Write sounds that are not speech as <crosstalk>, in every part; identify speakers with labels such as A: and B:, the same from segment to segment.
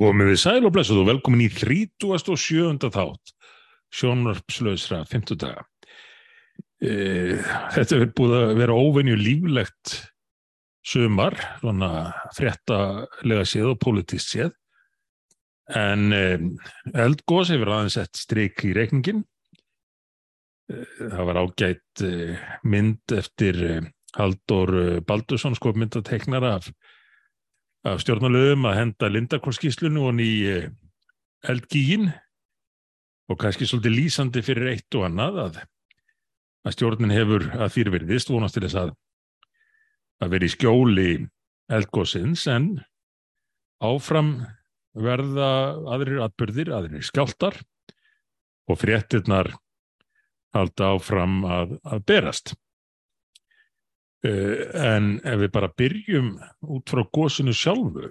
A: Og með við sæl og blessuð og velkomin í 37. þátt sjónvarpslausra 50 daga. E, þetta er búið að vera óvenju líflegt sumar, svona fréttalega séð og politist séð. En e, eldgós hefur aðeins sett strik í reikningin. E, það var ágætt e, mynd eftir e, Haldur Baldursson, sko myndateknara af af stjórnalöfum að henda Lindarkórskíslunu og ný eldgíin og kannski svolítið lýsandi fyrir eitt og annað að, að stjórnin hefur að þýrverðist vonast til þess að að vera í skjóli eldgóðsins en áfram verða aðrir atbyrðir, aðrir skjáltar og fréttirnar halda áfram að, að berast. Uh, en ef við bara byrjum út frá góðsunu sjálfu uh,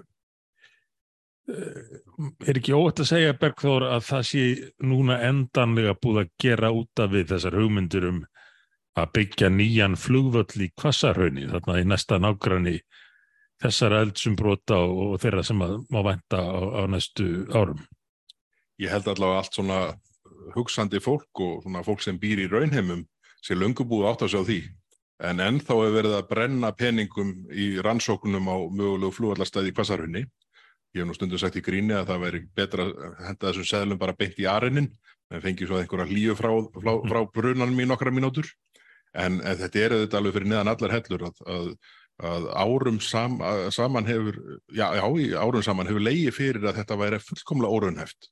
A: er ekki óvægt að segja Bergþór að það sé núna endanlega búið að gera út af við þessar hugmyndur um að byggja nýjan flugvöll í Kvassarhaunni þarna í næsta nágranni þessar eldsumbrota og, þeirra sem má vænta á, á næstu árum.
B: Ég held allavega allt svona hugsandi fólk og svona fólk sem býr í raunheimum sé löngubúið átt að sjá því en ennþá hefur verið að brenna peningum í rannsókunum á mögulegu flúallarstæði í Kvassarhunni. Ég hef nú stundum sagt í gríni að það væri betra að henda þessum seðlum bara beint í arinnin, en fengi svo einhverja hlýju frá, frá, frá brunanum í nokkra mínútur. En, en þetta er auðvitað alveg fyrir neðan allar hellur að, að, að árum sam, að, saman hefur, já, já, árum saman hefur leiði fyrir að þetta væri fullkomlega óraunhæft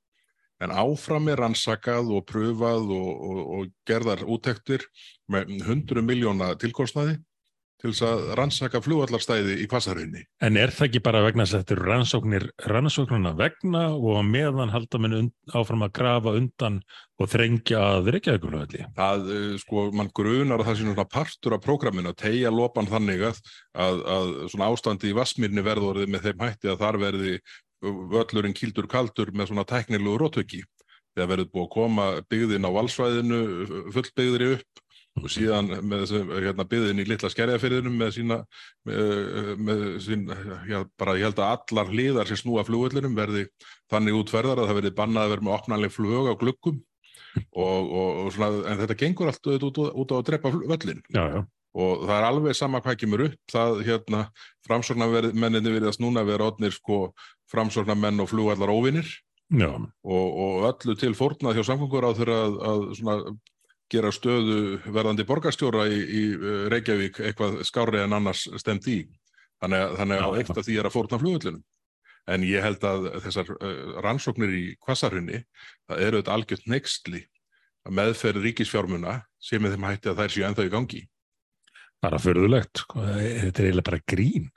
B: en áfram er rannsakað og pröfað og, og, og gerðar úttektir með 100 miljóna tilkostnaði til þess að rannsaka fljóallarstæði í Kvassarhaunni.
A: En er það ekki bara vegna þess að þetta eru rannsóknir rannsóknarna vegna og meðan halda minn áfram að grafa undan og þrengja að reykjaðugulöðli?
B: Það, eh, sko, mann grunar að það sé svona partur af prógraminu að tegja lopan þannig að, að, að svona ástandi í Vassmyrni verðorði með þeim hætti að þar verði völlurinn kýldur kaldur með svona tæknilegu rótöki. Það verður búið að koma byggðin á valsvæðinu fullbyggðri upp og síðan með þessu hérna, byggðin í litla skerjafyrðinum með sína, með, með sín, já, bara ég held að allar hlýðar sem snúa flugvöllunum verði þannig útferðar að það verði bannað að vera með opnanleg flug á glukkum og, og, og svona, en þetta gengur allt út, út, út á að drepa völlin. Já, já og það er alveg sama hvað kemur upp. Það hérna framsorgnamenninni virðast núna vera odnir sko framsorgnamenn og flugvallar óvinnir og, og öllu til fórnað hjá samfangur á þeirra að, að gera stöðu verðandi borgarstjóra í, í uh, Reykjavík eitthvað skári en annars stemt í. Þannig að, þannig að eitt af því er að fórna flugvallinu en ég held að þessar uh, rannsóknir í kvassarhunni það eru þetta algjört nextli að meðferð ríkisfjármuna sem er þeim hætti að þær séu ennþá í gangi
A: bara förðulegt sko. þetta er eiginlega bara grín.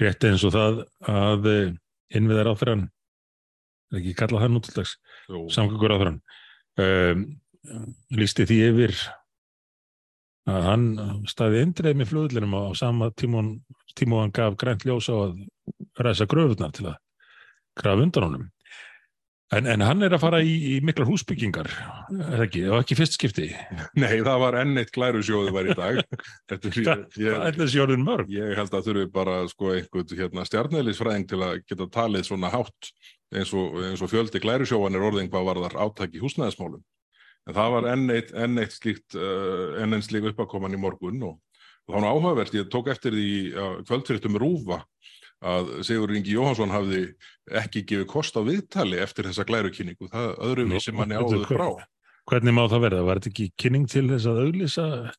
A: Rétt eins og það að eh, innviðar áþrann ekki kalla það nútildags samgöngur áþrann um, lísti því yfir að hann staði indreið með fluglinum á sama tímón tímón hann gaf grænt ljós á að ræsa gröfunar til að grafa undan honum En, en hann er að fara í, í miklar húsbyggingar, er ekki? Og ekki fyrst skipti?
B: Nei, það var enn eitt glærusjóðu var í dag. <laughs>
A: Er þessi orðin mörg?
B: Ég held að þurfi bara sko, einhvern hérna, stjarnælisfræðing til að geta talið svona hátt eins og, eins og fjöldi glærusjóðan er orðin hvað var þar átæk í húsnæðismálum. En það var enn eitt, enn eitt slíkt, uh, enn einn slík uppakoman í morgun og, og þá er áhugavert, ég tók eftir því kvöldfyrirtum Rúfa að Sigur Ingi Jóhansson hafði ekki gefið kost á viðtali eftir þessa glærukynningu, það öðrum við sem hann er áður frá.
A: Hvernig má það verða? Var þetta ekki kynning til þess að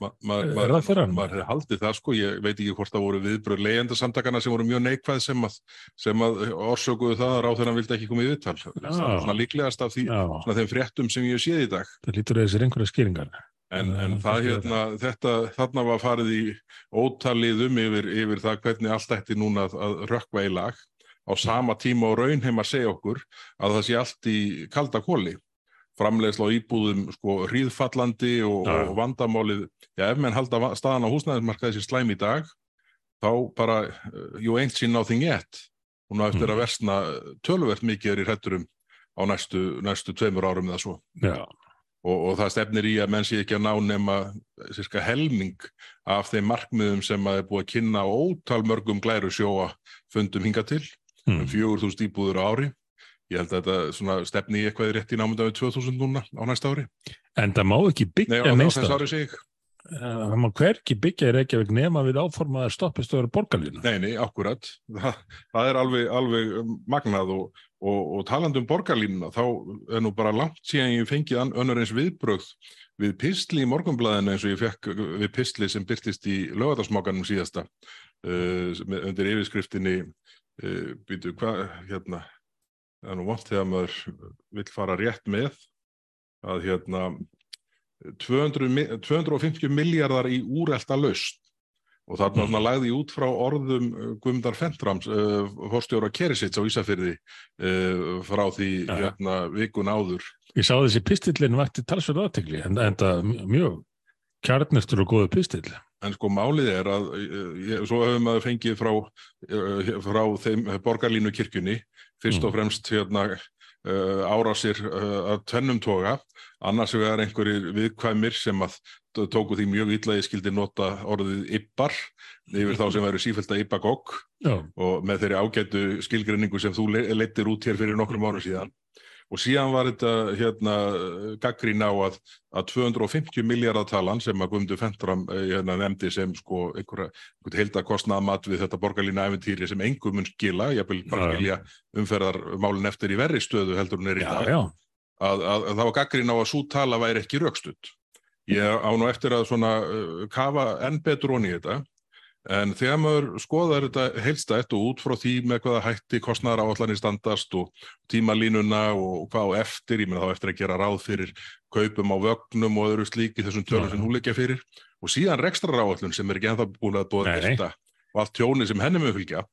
B: ma, ma, maður hefði haldið það sko, ég veit ekki hvort það voru viðbröð leyendasamtakana sem voru mjög neikvæð sem að, sem að orsökuðu það að ráð þeirra vildi ekki koma í viðtal. Það er svona líklegast af því, svona þeim fréttum sem ég séð í dag.
A: Það lítur að skýringar
B: En, en það hérna, þetta, þarna var farið í ótaliðum yfir, yfir það hvernig allt ætti núna að, að rökkva í lag á sama tíma og raunheim að segja okkur að það sé allt í kalda kóli. Framleiðsla á íbúðum sko hríðfallandi og, og vandamálið, já ef menn halda staðan á húsnæðismarkaði sér slæm í dag, þá bara, you ain't seen nothing yet. Og nú eftir mm. að versna tölvert mikið er í hretturum á næstu, næstu tveimur árum eða svo.
A: Já.
B: Og, og það stefnir í að menn sé ekki að ná nema sérska helming af þeim markmiðum sem að er búið að kynna ótal mörgum glæru sjóa fundum hinga til um
A: mm.
B: 4.000 íbúður á ári. Ég held að þetta stefni í eitthvað rétt í námynda við 2.000 núna á næsta ári.
A: En það má ekki byggja
B: á, á
A: neist
B: þess ári sig.
A: Það má hverki byggja í Reykjavík nema við áformaðar stoppistöður borgarlínu.
B: Nei, nei, akkurat. Það, <laughs> það er alveg, alveg um, magnað og, og, og talandi um borgarlínuna, þá er nú bara langt síðan ég fengið önnur eins viðbrögð við pistli í morgunblæðinu eins og ég fekk við pistli sem byrtist í lögadagsmókanum síðasta uh, undir yfirskriftinni uh, býtu, hvað, hérna það er nú vant þegar maður vill fara rétt með að hérna 200, mi- 250 miljardar í úrelta laust og þarna svona lagði ég út frá orðum uh, Guðmundar Fentrams, uh, forstjóra Kerisits á Ísafyrði uh, frá því
A: já.
B: hérna vikun áður.
A: Ég sá þessi pistillin vakti talsverð aðtegli en, það mjög kjarnistur og góðu pistill.
B: En sko málið er að uh, ég, svo hefur maður fengið frá, uh, frá þeim borgarlínu kirkjunni, fyrst og
A: Mm.
B: fremst hérna uh, árásir uh, að tvennum toga, annars vegar einhverjir viðkvæmir sem að tóku því mjög illa ég skildi nota orðið ybbar yfir þá sem væru sífælt að ybba gogg og með þeirri ágætu skilgrinningu sem þú le- leiddir út hér fyrir nokkrum árum síðan. Og síðan var þetta hérna, gaggrín á að, að 250 miljardatalan sem að Guðmundur Fentram eh, hérna, nefndi sem sko einhverja, heildakostnaða mat við þetta borgarlína æfintýri sem engum mun skila, ég vil bara skilja umferðarmálin eftir í verri stöðu heldur hún er í
A: já,
B: dag
A: já.
B: að, að, að það var gaggrín á að svo tala væri ekki raukstutt. Ég á nú eftir að svona uh, kafa enn betur onni í þetta, en þegar maður skoðar þetta heilstætt og út frá því með hvaða hætti kostnæðar áallanir standast og tímalínuna og hvað á eftir, ég meina þá eftir að gera ráð fyrir kaupum á vögnum og öðru slíki þessum tölum sem nú leggja fyrir og síðan rekstrar áallun sem er ekki ennþá búin að
A: Nei.
B: byrta og allt tjóni sem henni með fylgja,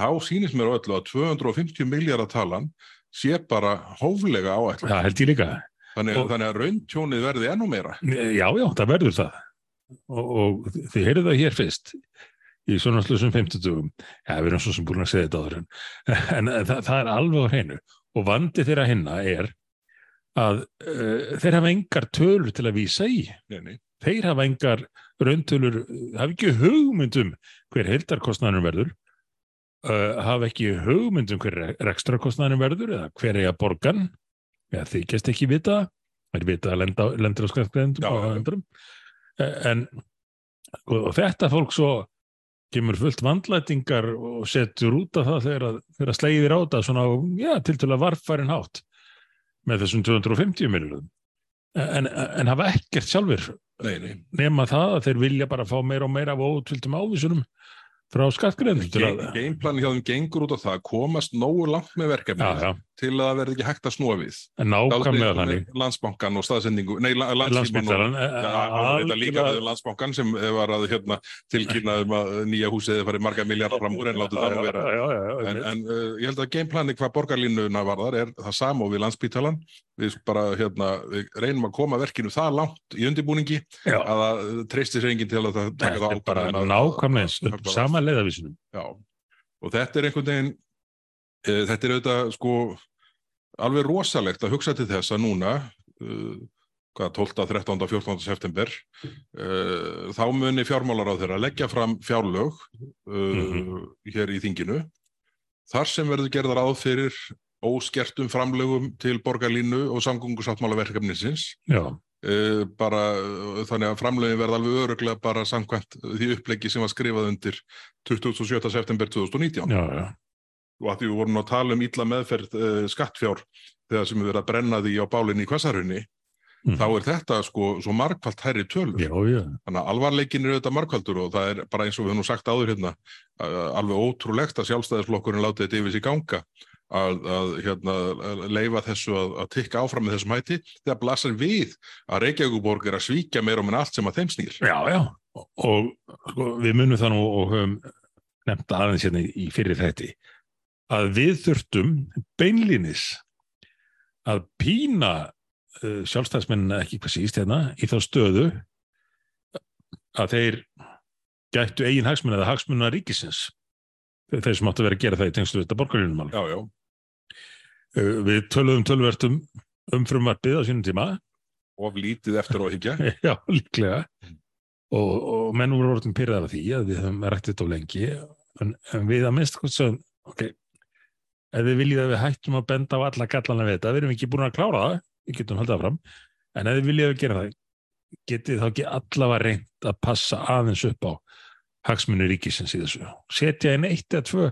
B: þá sýnist mér öllu að 250 miljardar talan sé bara hóflega áallun.
A: Það held ég líka.
B: Þannig,
A: Og-
B: þannig að rauntjónið verði ennú meira.
A: Já, já, það verður það. Og, og þið heyrðu það hér fyrst í svona slusum 50 dugum. Já, við erum svo sem búin að segja þetta áður en, en það, það er alveg á hreinu. Og vandi þeirra hinna er að uh, þeir hafa engar tölur til að vísa í.
B: Nei, nei.
A: Þeir hafa engar rauntölur, hafa ekki hugmyndum hver heldarkostnæðanum verður, uh, hafa ekki hugmyndum hver rekstrakostnæðanum verður eða hver er að borgan, ja, þykjast ekki vita, þeir vita að lenda, lendur á
B: já.
A: endurum. En og, og þetta fólk svo kemur fullt vandlætingar og setur út af það þegar að, þegar slegir á þetta svona, já, til til að varfærin hátt með þessum 250 miljonum. En, en hafa ekkert sjálfur
B: Nei, nei.
A: nema það að þeir vilja bara fá meira og meira af ótvildum ávísunum frá skattgreðnum til að
B: Gameplan hjá þeim gengur út á það að komast nógu langt með verkefni
A: já, já,
B: til að það verði ekki hægt að snúa við.
A: nákvæmlega þannig
B: Landsbankan og staðsendingu, nei, la- landsíman og
A: landsbyttalan
B: Já, þetta líka með landsbankan sem var að hérna, tilkynna um að nýja húsið farið marga miljardar fram úr en látið það nú vera. En, uh, ég held að gameplani hvað borgarlínuna varðar er það við landsbítalan. Við bara hérna, við reynum að koma verkinu það langt í undirbúningi
A: Já.
B: að það treysti sér enginn til að það taka það
A: er bara nákvæmlega eins upp sama leiðavísunum
B: Já, og þetta er einhvern veginn, e, þetta er auðvitað sko alveg rosalegt að hugsa til þess að núna, uh, hvað 12., 13., 14. september, uh, þá muni fjármálar á þeirra leggja fram fjárlög uh,
A: Mhm.
B: hér í þinginu, þar sem verður gerðar áð fyrir óskertum framlögum til borgarlínu og samgöngusáttmála verkefnisins.
A: Já,
B: uh, bara uh, þannig að framlögin verða alveg öruglega bara samkvæmt því uppleggi sem var skrifað undir 27. september 2019
A: já, já,
B: og að því við vorum að tala um illa meðferð uh, skattfjár þegar sem við verðum að brenna því á bálinni í Kvassarhunni
A: Mhm.
B: þá er þetta sko svo margfalt hærri tölur.
A: Já,
B: þannig að alvarleikin er auðvitað margfaldur og það er bara eins og við höfum sagt áður hérna alveg ótrúlegt að sjálfstæðisflokkurinn látið þetta yfir sig ganga að, að hérna, leifa þessu að, að tikka áfram með þessum hætti þegar blasar við að Reykjavíkuborg er að svíkja meira um en allt sem að þeim snýr
A: já, já. Og, og sko, við munum það nú og höfum nefnt aðeins hérna í fyrir þetta að við þurftum beinlínis að pína uh, sjálfstæðismennina ekki hvað síst hérna í þá stöðu að þeir gættu eigin hagsmunna eða hagsmunna ríkisins þeir sem áttu að vera að gera það í tengslu þetta borgarlínumál.
B: Já, já,
A: Uh, Við töluðum tölvertum um frumvarpið á sínum tíma
B: of lítið eftir higgja <laughs>
A: Já, líklega. Og, og menn voru orðin pyrraðar af því að við höfum rætt þetta á lengi, en, en við að minnst hvort sem, ok, ef þið viljið að við hættum að benda á alla gallana við þetta, við erum ekki búin að klára það, við getum haldið fram, en ef þið viljið að við gera það, getið þá ekki allavega reynd að passa aðeins upp á hagsmunni ríkisins í þessu. Setja inn eitt eða tvö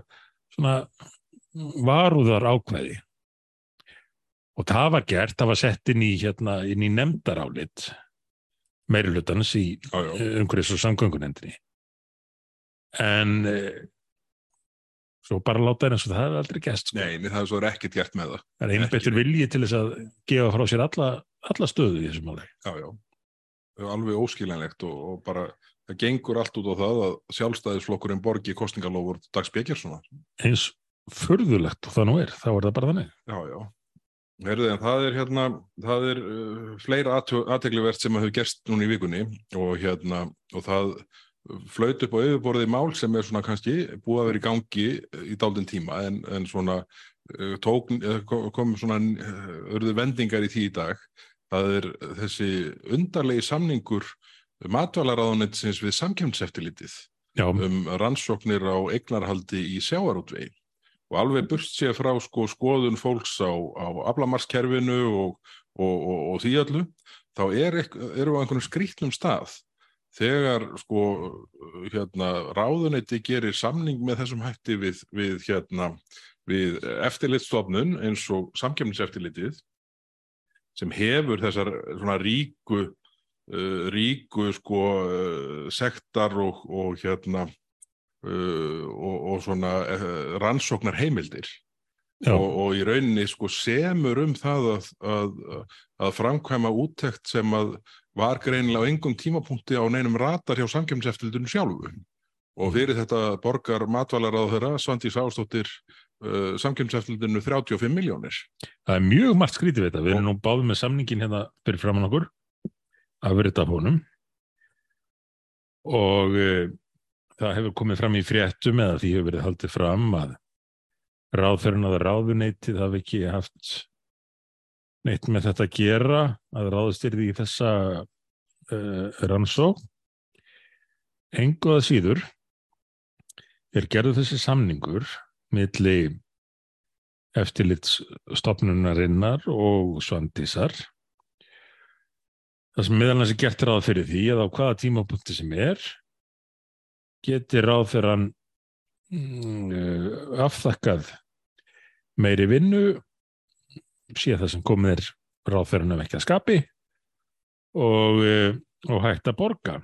A: svona varúðar ákveði. Og það var gert, það var sett inn í, hérna, inn í nefndarálit meiri hlutans í
B: já.
A: umhverfis og samgöngunendinni. En eh, svo bara láta það eins og það hefði aldrei gæst. Sko.
B: Nei, það er svo ekkert gert með það.
A: Það er einbettur vilji til þess að gefa frá sér alla, alla stöðu í þessu máli.
B: Já, já. Alveg óskiljanlegt og, og bara það gengur allt út á það að sjálfstæðisflokkurinn borgi kostningalofur Dags Bjekjarssonar.
A: Eins furðulegt og það nú er, þá er það bara þannig.
B: Já, já. Herðu, en það er hérna, það er uh, fleira aðteglivert sem hefur gerst núna í vikunni og hérna, og það flaut upp á yfirborðið mál sem er svona kannski búið að vera í gangi í daldinn tíma en, en svona uh, tók, eh, kom svona uh, örðu vendingar í því í dag. Það er þessi undarlegi samningur matvalaráðunetsins við samkjömseftilitið um rannsóknir á eignarhaldi í sjáarútvegi og alveg burt sér frá sko, skoðun fólks á, á aflamarskerfinu og, og, og, og því öllu, þá er, ekk- erum við á einhvern skrýtnum stað þegar sko hérna ráðuneyti gerir samning með þessum hætti við, við hérna við eftirlitsstofnun eins og samkemniseftirlitið sem hefur þessar ríku uh, ríku sko uh, sektar og, og hérna uh, og, og svona uh, rannsóknar heimildir og, og í rauninni sko semur um það að, að, að framkvæma úttekt sem að var greinilega á engum tímapunkti á neinum ratar hjá samkjömseftilitinu sjálfu. Og fyrir þetta borgar matvælaráð þeirra Svandís Ástóttir uh, samkjömseftilitinu 35 miljónir
A: það er mjög margt skrítið við þetta. Við erum nú báðum með samningin hérna fyrir framann okkur af verið af honum og uh, það hefur komið fram í fréttum eða því hefur verið haldið fram að ráðferðin að ráðuneyti það hafi ekki haft neitt með þetta að gera að ráðstyrði í þessa uh, rannsók engu að síður er gerðu þessi samningur milli eftirlitsstofnunarinnar og svandísar. Það sem meðal hans er gert ráð fyrir því að á hvaða tímapunkti sem er geti ráð fyrir hann mm, uh, afþakkað meiri vinnu sé það sem komið ráð fyrir hann ekki að skapi og, uh, og hægt að borga.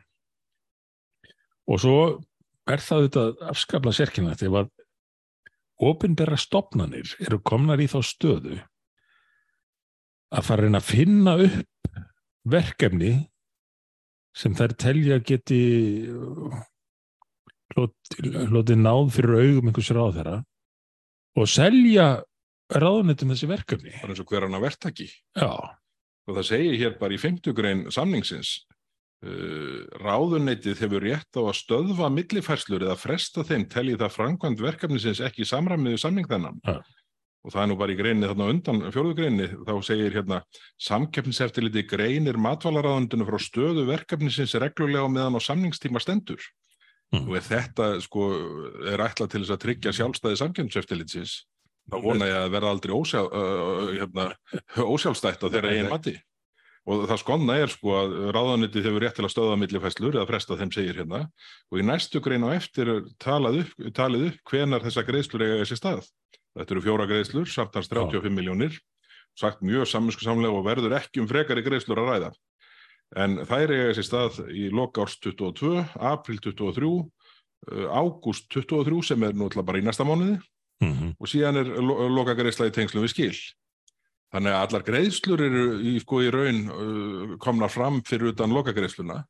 A: Og svo er það auðvitað afskapla sérkynlegt ef að opinbera stopnanir eru komnar í þá stöðu að fara reyna að finna upp verkefni sem þær telja geti hlotið náð fyrir augum einhvers ráð þeirra og selja ráðunetum þessi verkefni.
B: bara eins og hver hann að verktaki
A: Já,
B: og það segir hér bara í 50 grein samningsins uh, ráðuneytið hefur rétt á að stöðva millifærslur eða fresta þeim telji það framkvæmt verkefnisins ekki í samræmiðu samning þennan
A: Ja.
B: og það er nú bara í greinni þarna undan fjórðu greinni þá segir hérna samkeppniseftiliti greinir matvælaráðundinu frá stöðu verkefnisins reglulega meðan á samningstíma stendur
A: Mm.
B: og ef þetta sko er ætlað til þess að tryggja sjálfstæði samkeppniseftilitsins þá vona ég að verða aldrei ósjá, uh, hérna, <laughs> ósjálfstætt á þeirra eigin mati og það skonna er sko að ráðanitið hefur rétt til að stöða millifæslur eða fresta þeim segir hérna og í næstu grein á eftir talað upp, talið upp hvenar þessa greiðslur eiga þessi stað. Þetta eru fjóra greiðslur, samtans 35 miljónir, sagt mjög saminsku samlega og verður ekki um frekari greiðslur að ræða. En þær eiga þessi stað í loka árs 22, april 23, uh, ágúst 23 sem er alltaf bara í næsta mánuði.
A: Mm
B: og síðan er lo loka greiðsla í tengslum við skil. Þannig að allar greiðslur eru í, sko, í raun uh, komnar fram fyrir utan loka greiðsluna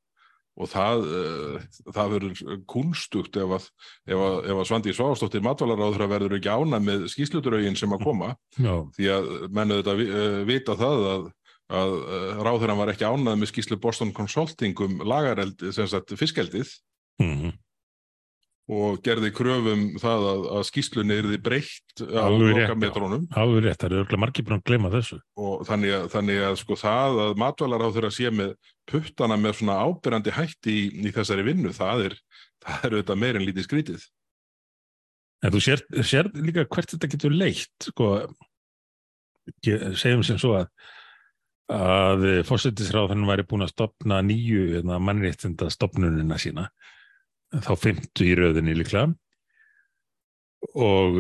B: og það, uh, það verður kunstugt ef að, ef að, ef að Svandi Svástóttir matvælaráður verður ekki ána með skýsluturauðin sem að koma.
A: Já,
B: því að mennu þetta uh, vita það að, að uh, ráðurinn var ekki ánað með skýslu Boston Consulting um lagareld, sem sagt fiskeldið
A: mm
B: og gerði kröfum það að, að skýslunni yrði breytt
A: já.
B: lokametrónum
A: alveg rétt, það eru örugglega margir búin að gleyma þessu.
B: og þannig að, þannig að sko það að matvælar á þeirra sé með puttana með svona ábyrrandi hætti í, í þessari vinnu, það er, það er auðvitað meir en lítið skrítið.
A: En þú sér, sér líka hvert þetta getur leitt, sko, segjum sem svo að að fórsetisráðan væri búin að stopna nýju hérna, mannréttinda stopnunina sína, þá fymtu í röðinni líklega. Og,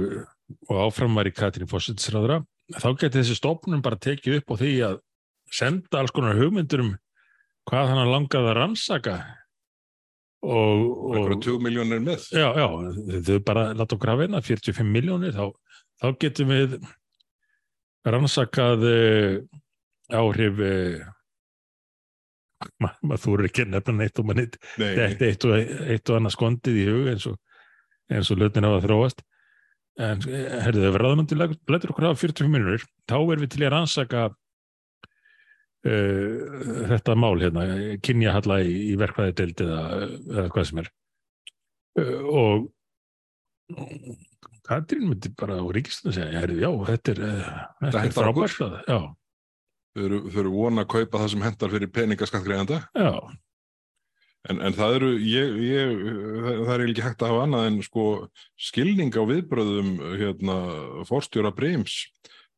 A: og áfram var í Katrín fórsetisráðra, þá geti þessi stopnun bara tekið upp á því að senda alls konar hugmyndur um hvað hann langaði að rannsaka. Og, og
B: 20 miljónir með.
A: Já, já, þau bara láta okkur hafa hérna 45 miljónir, þá, þá getum við rannsakað uh, áhrif uh, ma- maður þú eru ekki að nefna neitt og maður neitt
B: Nei, nei.
A: eitt, og, eitt og annað skondið í hug eins og, og lötin á að þróast. En eh, herðu þau verðamundi lætur okkur hafa 45 miljónir þá erum við til að rannsaka uh, þetta mál hérna, kynjahalla í, í verkvæði deild eða, eða hvað sem er. Uh, og Katrín myndi bara á ríkistunum segja, já, þetta er, þetta er að- já,
B: Þau eru, þau eru vona að kaupa það sem hendar fyrir peningaskattgreðanda.
A: já,
B: En, en það eru, ég, ég, það, er ekki hægt að hafa annað en sko skilning á viðbröðum hérna, forstjóra Breims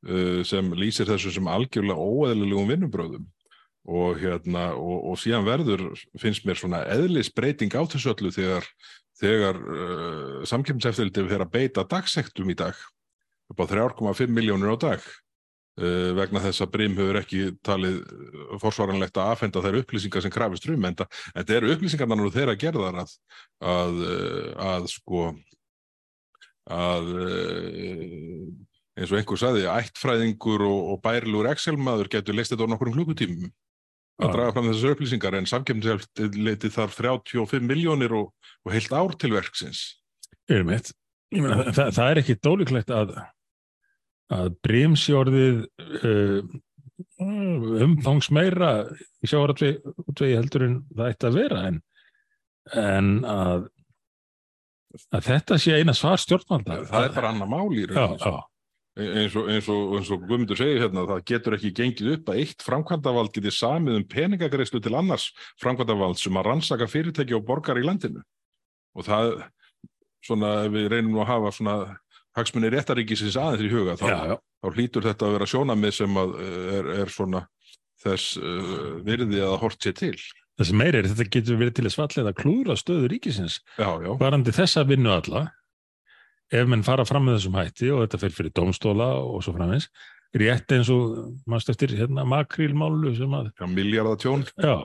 B: uh, sem lýsir þessu sem algjörlega óeðlilegum vinnubröðum og, hérna, og, og síðan verður, finnst mér svona eðlisbreyting á þessu öllu þegar, þegar uh, samkjömseftildi fyrir að beita dagsektum í dag upp á 3,5 miljónir á dag vegna þess að Brim hefur ekki talið uh, forsvaranlegt að afhenda þær upplýsingar sem krafist um en þetta eru upplýsingarnar nú þeirra gerðar að, að, uh, að sko að eins og einhver saði, ættfræðingur og, og bærilegur Excel-maður getur leist þetta á nokkur klukkutímum að draga fram þessar upplýsingar en samkemnisleiti þarf 35 miljónir og, og heilt ár til verksins.
A: Ég meina, það, það er ekki dólíklegt að að brímsjórðið uh, umfangs meira í sjáaratvegi heldur en það ætti að vera en, en að að þetta sé eina svar stjórnvalda
B: það er bara annað mál í sko.
A: já,
B: eins og, eins og, eins og Guðmundur segir hérna, það getur ekki gengið upp að eitt framkvæmdavald geti samið um peningagreislu til annars framkvæmdavald sem að rannsaka fyrirtæki og borgar í landinu. Og það, svona, við reynum nú að hafa svona hagsmunni réttaríkisins aðeins í huga, þá,
A: já, já,
B: þá hlýtur þetta að vera sjónamið sem að eh, er, er svona þess uh, virði að hort sér til.
A: þessi meiri er þetta getur verið til að svallið að klúra stöðu ríkisins.
B: Já, já,
A: varandi þessa vinnu alla ef menn fara fram með þessum hætti og þetta fer fyrir dómstóla og svo framins rétt eins og mannst eftir hérna, makrílmálu sem að
B: já miljardatjón
A: já,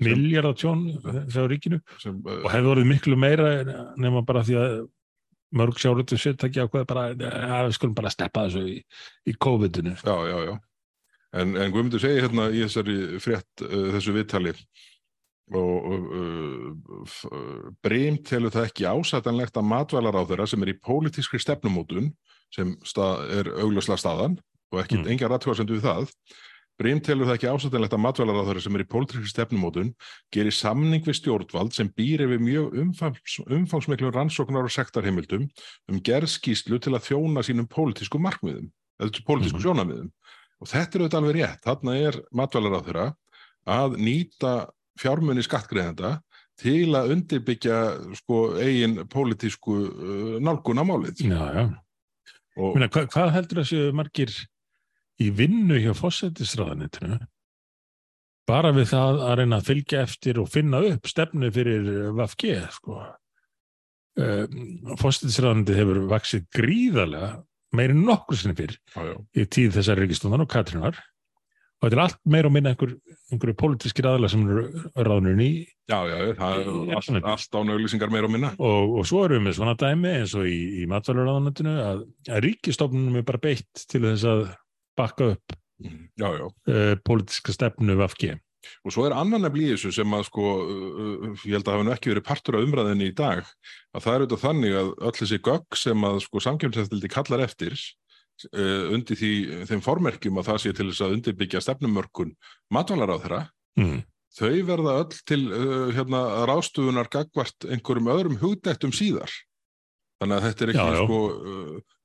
A: miljardatjón hjá ríkinu.
B: sem, uh,
A: og hefði orðið miklu meira nema bara því að mörg sjárutum sértæki ákveða bara að við skulum bara steppa þessu í, í COVID-inu
B: Já, já, já. En, en Guðmundur segir hérna í þessari frétt uh, þessu viðtali og uh, Brim telur það ekki ásætanlegt að matvælar á þeirra sem er í pólitískri stefnumótun sem stað, er augljóslega staðan og ekki
A: Mm.
B: enga rættúarsendu við það Brim telur það ekki ásætanlegt að matvælar á þeirra sem er í pólitískri stefnumótun gerir samning við stjórnvald sem býr yfir mjög umfangs, umfangsmiklu rannsóknar og sektarheimildum um gerð skýslu til að þjóna sínum pólitísku markmiðum eða pólitísku
A: Mhm.
B: sjónamiðum og þetta er auðvitað alveg rétt, þarna er matvælar á þeirra að nýta fjármunni skattgreðenda til að undirbyggja sko eigin pólitísku uh, nálgun á málið
A: Já, já.
B: Og
A: Meina, hva, hvað heldur séu margir í vinnu hjá fósettisráðanitinu bara við það að reyna að fylgja eftir og finna upp stefnu fyrir VFG sko. uh, fósettisráðaniti hefur vaksið gríðarlega meiri nokkur sinni fyrr
B: já,
A: í tíð þessar ríkistundan og Katrínar. Og þetta er allt meira og minna einhver, einhverju pólitískir aðla sem eru ráðnurinn í
B: já, já, það er allt, allt án auglýsingar meira og minna.
A: Og, og svo erum við með svona dæmi eins og í, í matvælaráðanatinu að, að ríkistofnunum er bara beitt til þess að bakka upp
B: já, já,
A: uh, pólitíska stefnu VFG.
B: og svo er annan í þessu sem að sko, uh, ég held að hafa nú ekki verið partur af umræðinni í dag, að það er auðvitað þannig að öll þessi gögg sem að sko samkjömseftildi kallar eftir uh, undir því, þeim formerkjum að það sé til þess að undirbyggja stefnumörkun matvælar á þeirra,
A: Mm.
B: þau verða öll til uh, hérna, ráðstufunar gagvart einhverjum öðrum hugdættum síðar. Þannig að þetta er ekki
A: Já, já.
B: sko,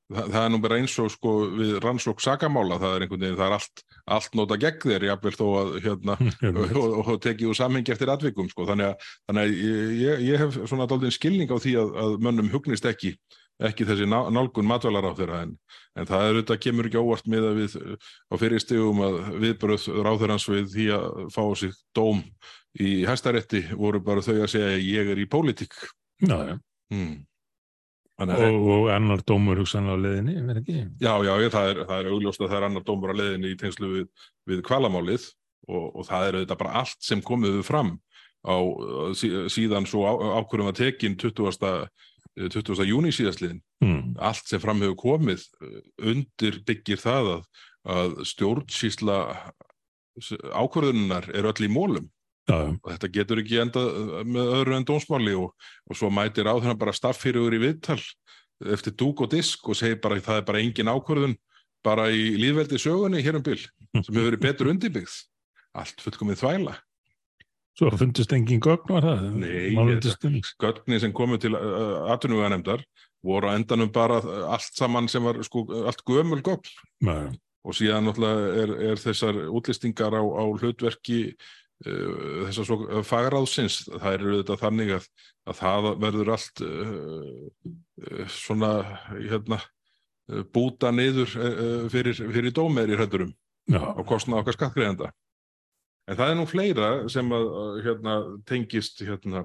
B: það, það er nú bara eins og sko við rannsók sakamála, það er einhvern veginn, það er allt, allt nota gegn þér, jafnvel þó að hérna, <laughs> og, og, og tekið úr samhengi eftir atvikum sko. þannig að, þannig að ég, ég- hef svona daldinn skilning á því að, að mönnum hugnist ekki ekki þessi ná- nálgun matvælar á þeirra en, en það er auðvitað kemur ekki óvart með að við á fyrir stigum að viðbröð ráðherrans við því að fá sig dóm í hæstarétti voru bara þau að segja ég er í pólitík.
A: já, já.
B: Hmm.
A: Og, og annar dómur hugsanlega á leiðinni, verð ekki?
B: Já, já, ég, það, er, það er augljóst að það er annar dómur að leiðinni í tengslu við, við kvalamálið og, og það er auðvitað bara allt sem komiðu fram á sí, síðan svo á, ákvörðum að tekin 20. 20. júni síðastliðin.
A: Mm.
B: Allt sem fram hefur komið uh, undir byggir það að, að stjórnsýsla ákvörðunar er öll í mólum. Og þetta getur ekki endað uh, með öðru en dómsmáli og, og svo mætir á þennan bara staffyriður í viðtal eftir dúk og disk og segir bara það er bara engin ákvörðun bara í líðveldi sögunni hér um bil sem hefur verið betur undirbyggð. Allt fullkomið þvæla.
A: Svo fundist engin gögn var það?
B: Nei, gögni sem komu til uh, atvinnuganemdar voru á endanum bara uh, allt saman sem var sko allt gömul gögn.
A: Já.
B: og síðan er, er þessar útlistingar á, á hlutverki uh, þessar svo fagráðsins, það er auðvitað þannig að, að það verður allt uh, svona hérna búta niður fyrir, fyrir dómer í
A: Já,
B: á kostna okkar skattgreðenda. En það er nú fleira sem að að, hérna, tengist hérna,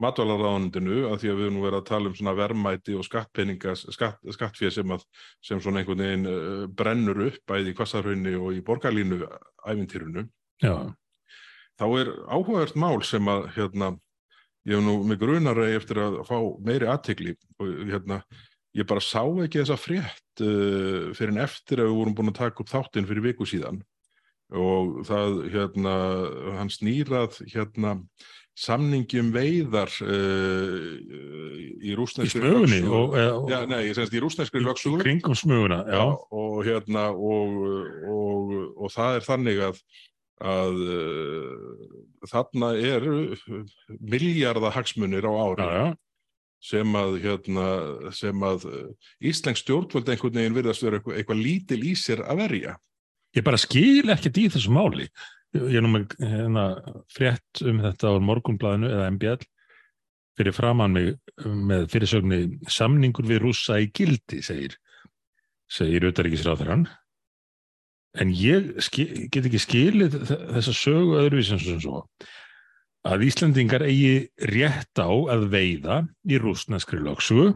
B: matvælaráðundinu að því að við erum nú verið að tala um verðmæti og skatt, skattfér sem, að, sem svona einhvern veginn brennur upp bæði í kvassarhraunni og í borgarlínu ævintýrunu.
A: já.
B: Þá er áhugavert mál sem að hérna, ég hef nú mig grunar eftir að fá meiri aðtegli og hérna, ég bara sá ekki þessa frétt uh, fyrir en eftir að við vorum búin að taka upp þáttinn fyrir viku síðan og það hérna hann snýrað hérna samningjum veiðar uh, í
A: Í
B: rúsneskri
A: smugunni
B: lögsögu.
A: og, og
B: Já, nei, í rúsneskri lögsögu
A: kringum. Já,
B: og hérna og, og, og það er þannig að, að uh, þarna eru miljardahagsmunir á ári
A: Já, já.
B: sem að, hérna, sem að uh, Íslensk stjórnvöld einhvern veginn virðast vera eitthvað, eitthvað lítil í sér að verja.
A: Ég bara skil ekkert í þessu máli. Ég er nú með hérna, frétt um þetta á morgunblæðinu eða MBL fyrir framann mig með fyrirsögni samningur við rússa í gildi, segir, segir utaríkisráðurann. En ég skil, get ekki skilið þessa sögu öðruvísum sem svo að Íslandingar eigi rétt á að veiða í rússneskri lögsugu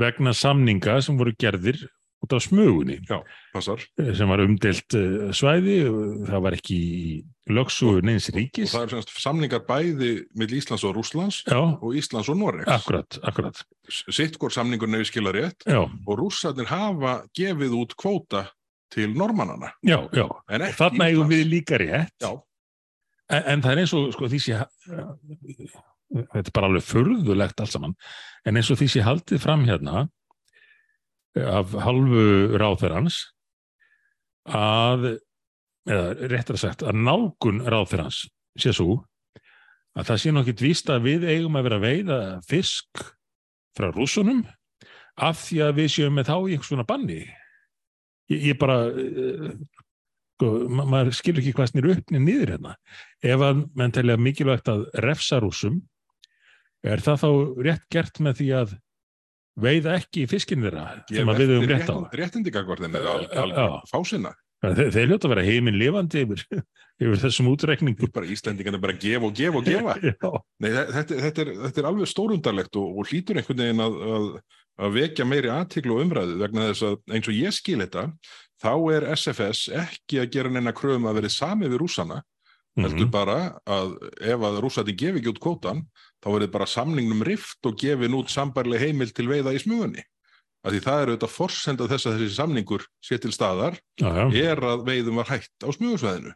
A: vegna samninga sem voru gerðir út af smugunni
B: Passar.
A: sem var umdelt eh, svæði og það var ekki í lögsugu neins
B: Og
A: ríkis.
B: það er semst samningar bæði mill Íslands og Rússlands
A: Já,
B: og Íslands og Noregs.
A: akkurat, akkurat.
B: Sitt hvort samningurinn hefur skilað rétt
A: Já,
B: og rússarnir hafa gefið út kvóta til normannana.
A: já, já. Þarna eigum við líka rétt. En, en það er eins og sko, því sé þetta er bara alveg furðulegt allt saman en eins og því sé haldið fram hérna af halvu ráþerans að eða réttar sagt að nálgun ráþerans sé svo að það sé nokkið víst að við eigum að vera að veiða fisk frá rússunum af því að við séum með þá í einhvers svona banni ég, ég bara uh, sko, ma maður skilur ekki hvað snýr upp niður hérna. Ef að menn telja mikilvægt að refsa rússum, er það þá rétt gert með því að veiða ekki í fiskinn þeirra sem að við höfum rétt á?
B: Réttindikakvartin er alveg
A: já.
B: fásinna.
A: Þeir, þeir hljóta að vera heiminn lifandi yfir, <laughs> yfir þessum útreikningum.
B: Bara Íslendingarnir bara gefa og gefa og gefa. <laughs> Nei, þe- þetta, þetta, er, þetta er alveg stórundarlegt og, og hlýtur einhvern veginn að, að, að vekja meiri aðtiklu og umræðu vegna þess að eins og ég skil þetta, þá er SFS ekki að gera neina kröfum að verið sami við rússana, heldur
A: mhm,
B: bara að ef að rússati gefi ekki út kvótan, þá verið bara samningnum rift og gefin út sambarleg heimil til veiða í smugunni. Af því það er auðvitað forsenda þess að þessi samningur sé til staðar,
A: já, já.
B: er að veiðum var hætt á smugusveðinu.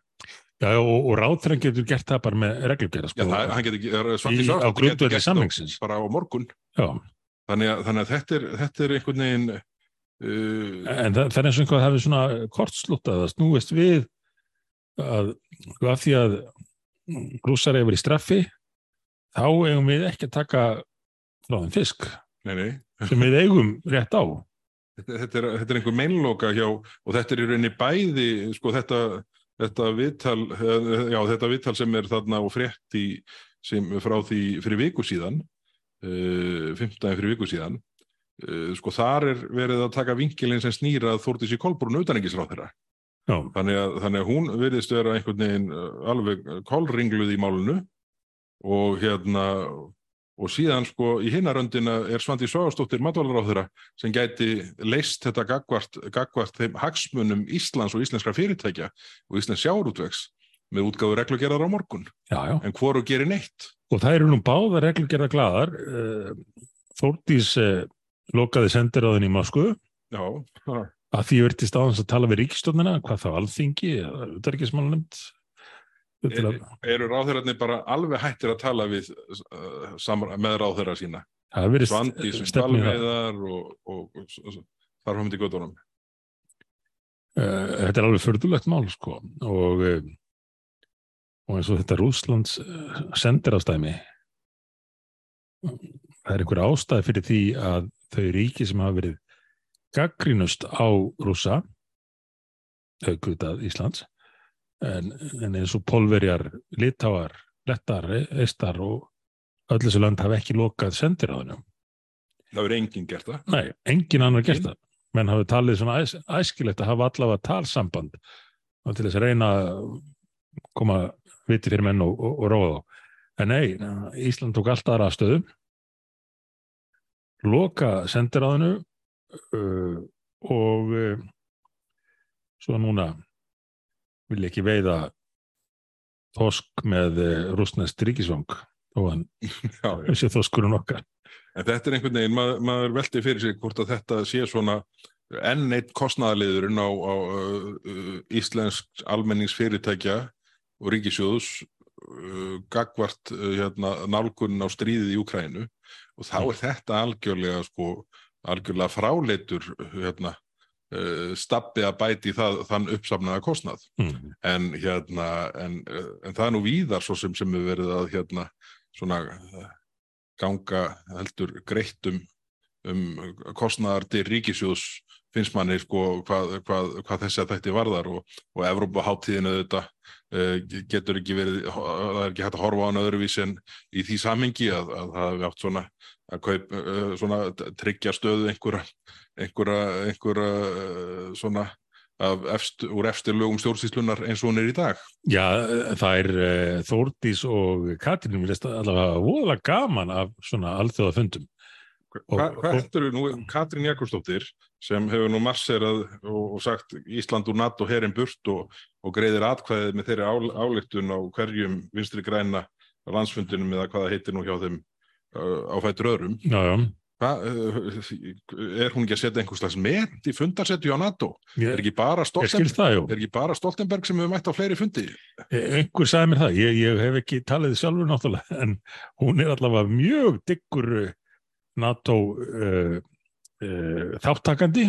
A: já og, og ráðþrann getur gert það bara með reglugjara
B: Já,
A: sko.
B: það, hann get ekki, er,
A: Í- á
B: Svart
A: grundvelli samningsins.
B: bara á morgun.
A: Já,
B: Þannig að, þannig að þetta, er, þetta er einhvern veginn uh,
A: en það, það er eins og einhvað hafi svona kortslútað að snúist við að sko, af því að rússar hefur í straffi þá eigum við ekki að taka frá þeim fisk
B: nei, nei,
A: sem við eigum rétt á.
B: Þetta, þetta, er, þetta er einhver meinloka hjá og þetta er í rauninni bæði sko þetta, þetta viðtal eh, já þetta viðtal sem er þarna og frétt í, sem frá því fyrir viku síðan 15 fyrir viku síðan uh, sko þar er verið að taka vinkilinn sem snýra Þórdís í Kolbrún utanengisráð þeirra. Þannig að, þannig að hún virðist vera einhvern veginn uh, alveg kolringluð í málinu og hérna og síðan sko í hinnaröndina er Svandi Sváastóttir matvælaráðura sem gæti leist þetta gagvart, gagvart þeim hagsmunum Íslands og íslenskra fyrirtækja og Íslands sjáurútvegs með útgáðu reglugerðar á morgun.
A: já, já.
B: En hvoru gerir neitt?
A: Og það eru nú báða reglugerða gladar. Eh, Þórdís eh, lokaði sendiráðin í Moskvu
B: Já,
A: að því verðist áðans að tala við ríkistofnina, hvað þá alþingi eða utarikismálnefnd.
B: er, eru ráðherrarnir bara alveg hættir að tala við uh, með ráðherra sína?
A: Stefnið það.
B: stalveiðar og, og, og, þar höfum við göttunum.
A: Eh, Þetta er alveg förðulegt mál sko og, og eins og þetta Rúslands sendirástæmi það er einhver ástæði fyrir því að þau ríki sem hafa verið gaggrínust á rússa aukvitað Íslands en, en eins og Pólverjar, Litáar, Lettar, Eistar og öll þessu land hafa ekki lokað sendiráðinu.
B: Það verður enginn gert það.
A: Nei, engin annar gert það. Menn hafi talið svona æs, æskilegt að hafa allavega talsamband og til þess að reyna að koma viti fyrir menn og, og, og róða þá. En nei, Ísland tók alltaf aðra stöðum, loka sendiráðinu uh, og uh, svo núna vil ekki veiða þosk með uh, rústnest ríkisvang og hann <laughs> þessi þoskurinn okkar.
B: En þetta er einhvern veginn, maður, maður velti fyrir sig hvort að þetta sé svona enn eitt kostnaðaliðurinn á, á uh, uh, íslensk almenningsfyrirtækja og ríkisjóðs uh, gagvart uh, hérna, nálgunin á stríðið í Ukrænu og þá er þetta algjörlega sko, algjörlega fráleitur hérna, uh, stabbi að bæti það, þann uppsafnaða kostnað.
A: Mm.
B: en hérna en, uh, en það er nú víðar svo sem sem er verið að hérna svona uh, ganga heldur greitt um, um kostnaðar til ríkisjóðs finnst manni sko hvað, hvað, hvað þessi að þetta varðar og, og Evrópaháttíðinu þetta uh, getur ekki verið, það er ekki hægt að horfa á hann öðruvísi en í því samhengi að, að það hefði átt svona að kaup, uh, svona tryggja stöðu einhverja, einhverja, einhverja uh, svona af efst, úr efstir lögum stjórnsýslunar eins og hún er í dag.
A: Já, það er Þórdís og Katrín vilja allavega voðalega gaman af svona alþjóðafundum. Og-
B: Hva, hvað heldur nú Katrín Jakobsdóttir sem hefur nú masserað og, og sagt Ísland úr NATO herin burt og, og greiðir atkvæðið með þeirri ál, ályktun á hverjum vinstri græna landsfundinum eða hvað það heitir nú hjá þeim uh, á fætur öðrum.
A: Já, já.
B: Hva, uh, er hún ekki að setja einhvers slags met í fundarsetju á NATO? Er
A: Ég,
B: ekki
A: ég
B: Stoltenberg,
A: skilst það,
B: er ekki bara Stoltenberg sem hefur mætt á fleiri fundi?
A: E, Einhver sagði mér það, ég, ég hef ekki talið sjálfur náttúrulega, en hún er allavega mjög diggur NATO uh, uh, þáttakandi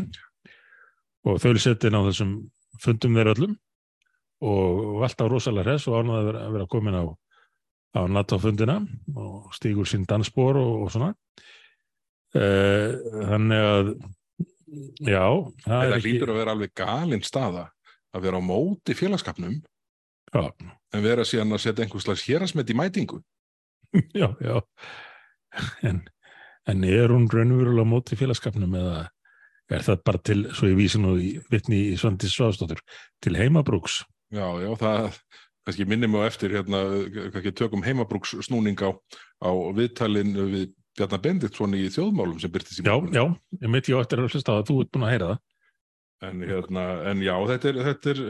A: og þau setja inn á þessum fundum þeir öllum og, alltaf rosalega hress og ánæði að vera, komin á, á NATO-fundina og stígur sín dansspor og, og svona. Uh, þannig að, já, það ekki...
B: hlýtur að vera alveg galinn staða að vera á móti félagskapnum
A: Já,
B: en vera síðan að setja einhvers slags hérasmet í mætingu. <laughs>
A: já, já. En, en er hún raunverulega á móti félagskapnum eða er það bara til, svo ég vísi nú í vitni í Svandis Svástóttur, til heimabrúks?
B: Já, já, það kannski minnum á eftir hérna, kannski tökum heimabrúks snúning á, á viðtalin við Bjarnar Bendiktsson í þjóðmálum sem byrtist í
A: Já,
B: morgun.
A: já, ég ég á eftir að hlusta á að þú ert búin að heyra það.
B: En, hérna, en já, þetta er, þetta er,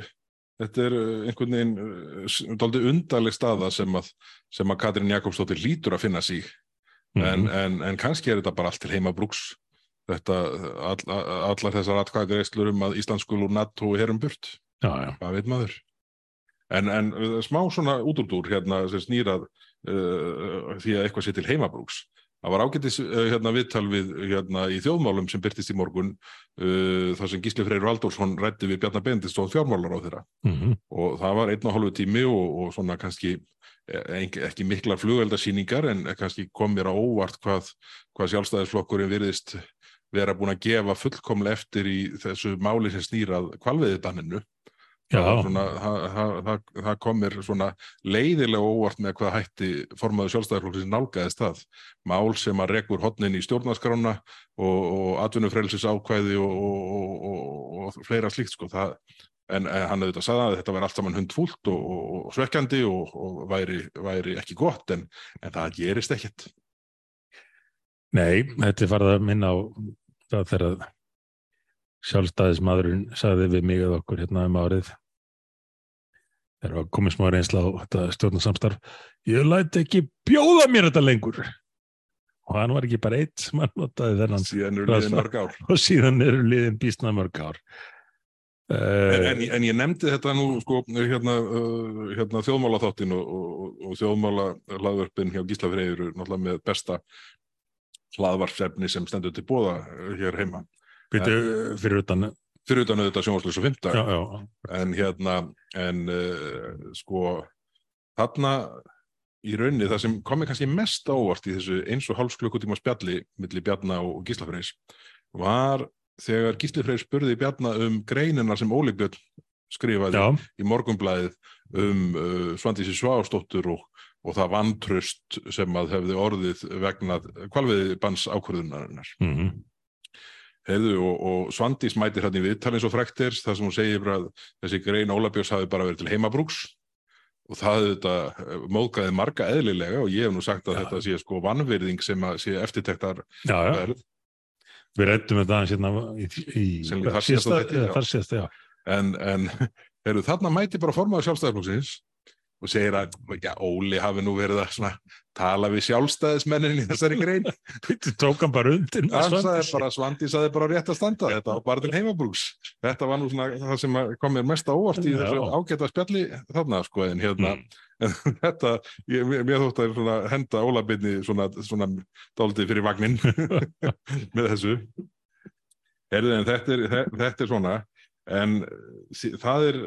B: þetta er uh, einhvern veginn dálítið undarleg staða sem að, sem að Katrín Jakobsdóttir lítur að finna sig. En,
A: Mhm.
B: en, en kannski er þetta bara allt til heimabrúks. Þetta, all, allar þessar atkvæðgreislur um að Ísland skul úr NATO herum burt. Hvað veit maður? En, en smá svona útúrdúr hérna sem snýrað uh, því að eitthvað sé til heimabrúks. Það var ágætis uh, hérna, viðtal við hérna, í þjóðmálum sem byrtist í morgun uh, þar sem Gísli Freyr Valdórsson rætti við Bjarnar Bendistóð fjármálar á þeirra
A: mm
B: og það var einn og hálfu tími og, og svona kannski ekki, ekki miklar flugeldasýningar en kannski kom mér á óvart hvað, hvað sjálfstæðisflokkurinn virðist vera búin að gefa fullkomlega eftir í þessu máli sem snýrað kvalveiðibanninu
A: Já.
B: Það, það, það, það, kom mér svona leiðilega óvart með hvað hætti formaður sjálfstæðarflokksins nálgæðist það. Mál sem að rekur hotnin í stjórnarskrána og, og atvinnufrelsis ákvæði og, og, og, og fleira slíkt sko. Það, en, en hann auðvitað sagði að þetta væri allt saman hundfúlt og svekkjandi og væri, væri ekki gott en, en það gerist ekkert.
A: Nei, þetta er farið að minna á það þegar sjálfstæðismadurinn sagði við mig eða okkur hérna um árið. Þegar var komið smá reynsla á þetta stjórnarsamstarf. Ég læti ekki bjóða mér þetta lengur. Og hann var ekki bara eitt sem hann notaði þennan
B: síðan eru liðin mörg ár.
A: Og síðan eru liðin bísna mörg ár
B: En, en, en ég nefndi þetta nú sko, hérna, uh, hérna þjóðmálaþáttin og, og, og þjóðmála hlaðvörpin hjá Gísla Freyður náttúrulega með besta hlaðvarpsefni sem stendur til bóða hér heima
A: Býtu fyrir utan
B: fyrir utan auðvitað
A: já, já.
B: en hérna en uh, sko þarna í rauninni það sem komi kannski mest ávart í þessu eins og hálfs klukkutíma spjalli millir Bjarna og Gísla Freyrs var þegar Gísli Freyr spurði Bjarna um greinina sem Óli Björn skrifaði
A: já.
B: í morgunblæðið um uh, Svandísi Svástóttur og, og það vantröst sem að hefði orðið vegna kvalviði bans ákvörðunarinnar.
A: Mm -hmm.
B: Heiðu, og, og Svandís mætir hérna í viðtalins og frektir þar sem hún segir að þessi grein Óla Björns hafi bara verið til heimabrúks og það þetta móðgæði marga eðlilega og ég hef nú sagt að
A: Já.
B: þetta sé sko vannvirðing sem að sé eftirtektar verð
A: Við rættum þetta aðeins hérna í,
B: þar síðasta þætti, já. en, en <laughs> heru, þarna mæti bara formaður sjálfstæðarflokksins og segir að já, Óli hafi nú verið að tala við sjálfstæðismennin í þessari grein.
A: Tók hann bara undir
B: Svandi sagði bara rétt að standa. Þetta var bara til heimabrúks. Þetta var nú svona það sem kom mér mest á óvart í þessu ágæta spjalli þarna sko en hérna
A: Mm.
B: en þetta, ég, mér, þótt að henda Ólabinni svona, svona dálítið fyrir vagnin <laughs> með þessu. Herðu, en þetta er, þe- þetta er svona en sí- það er,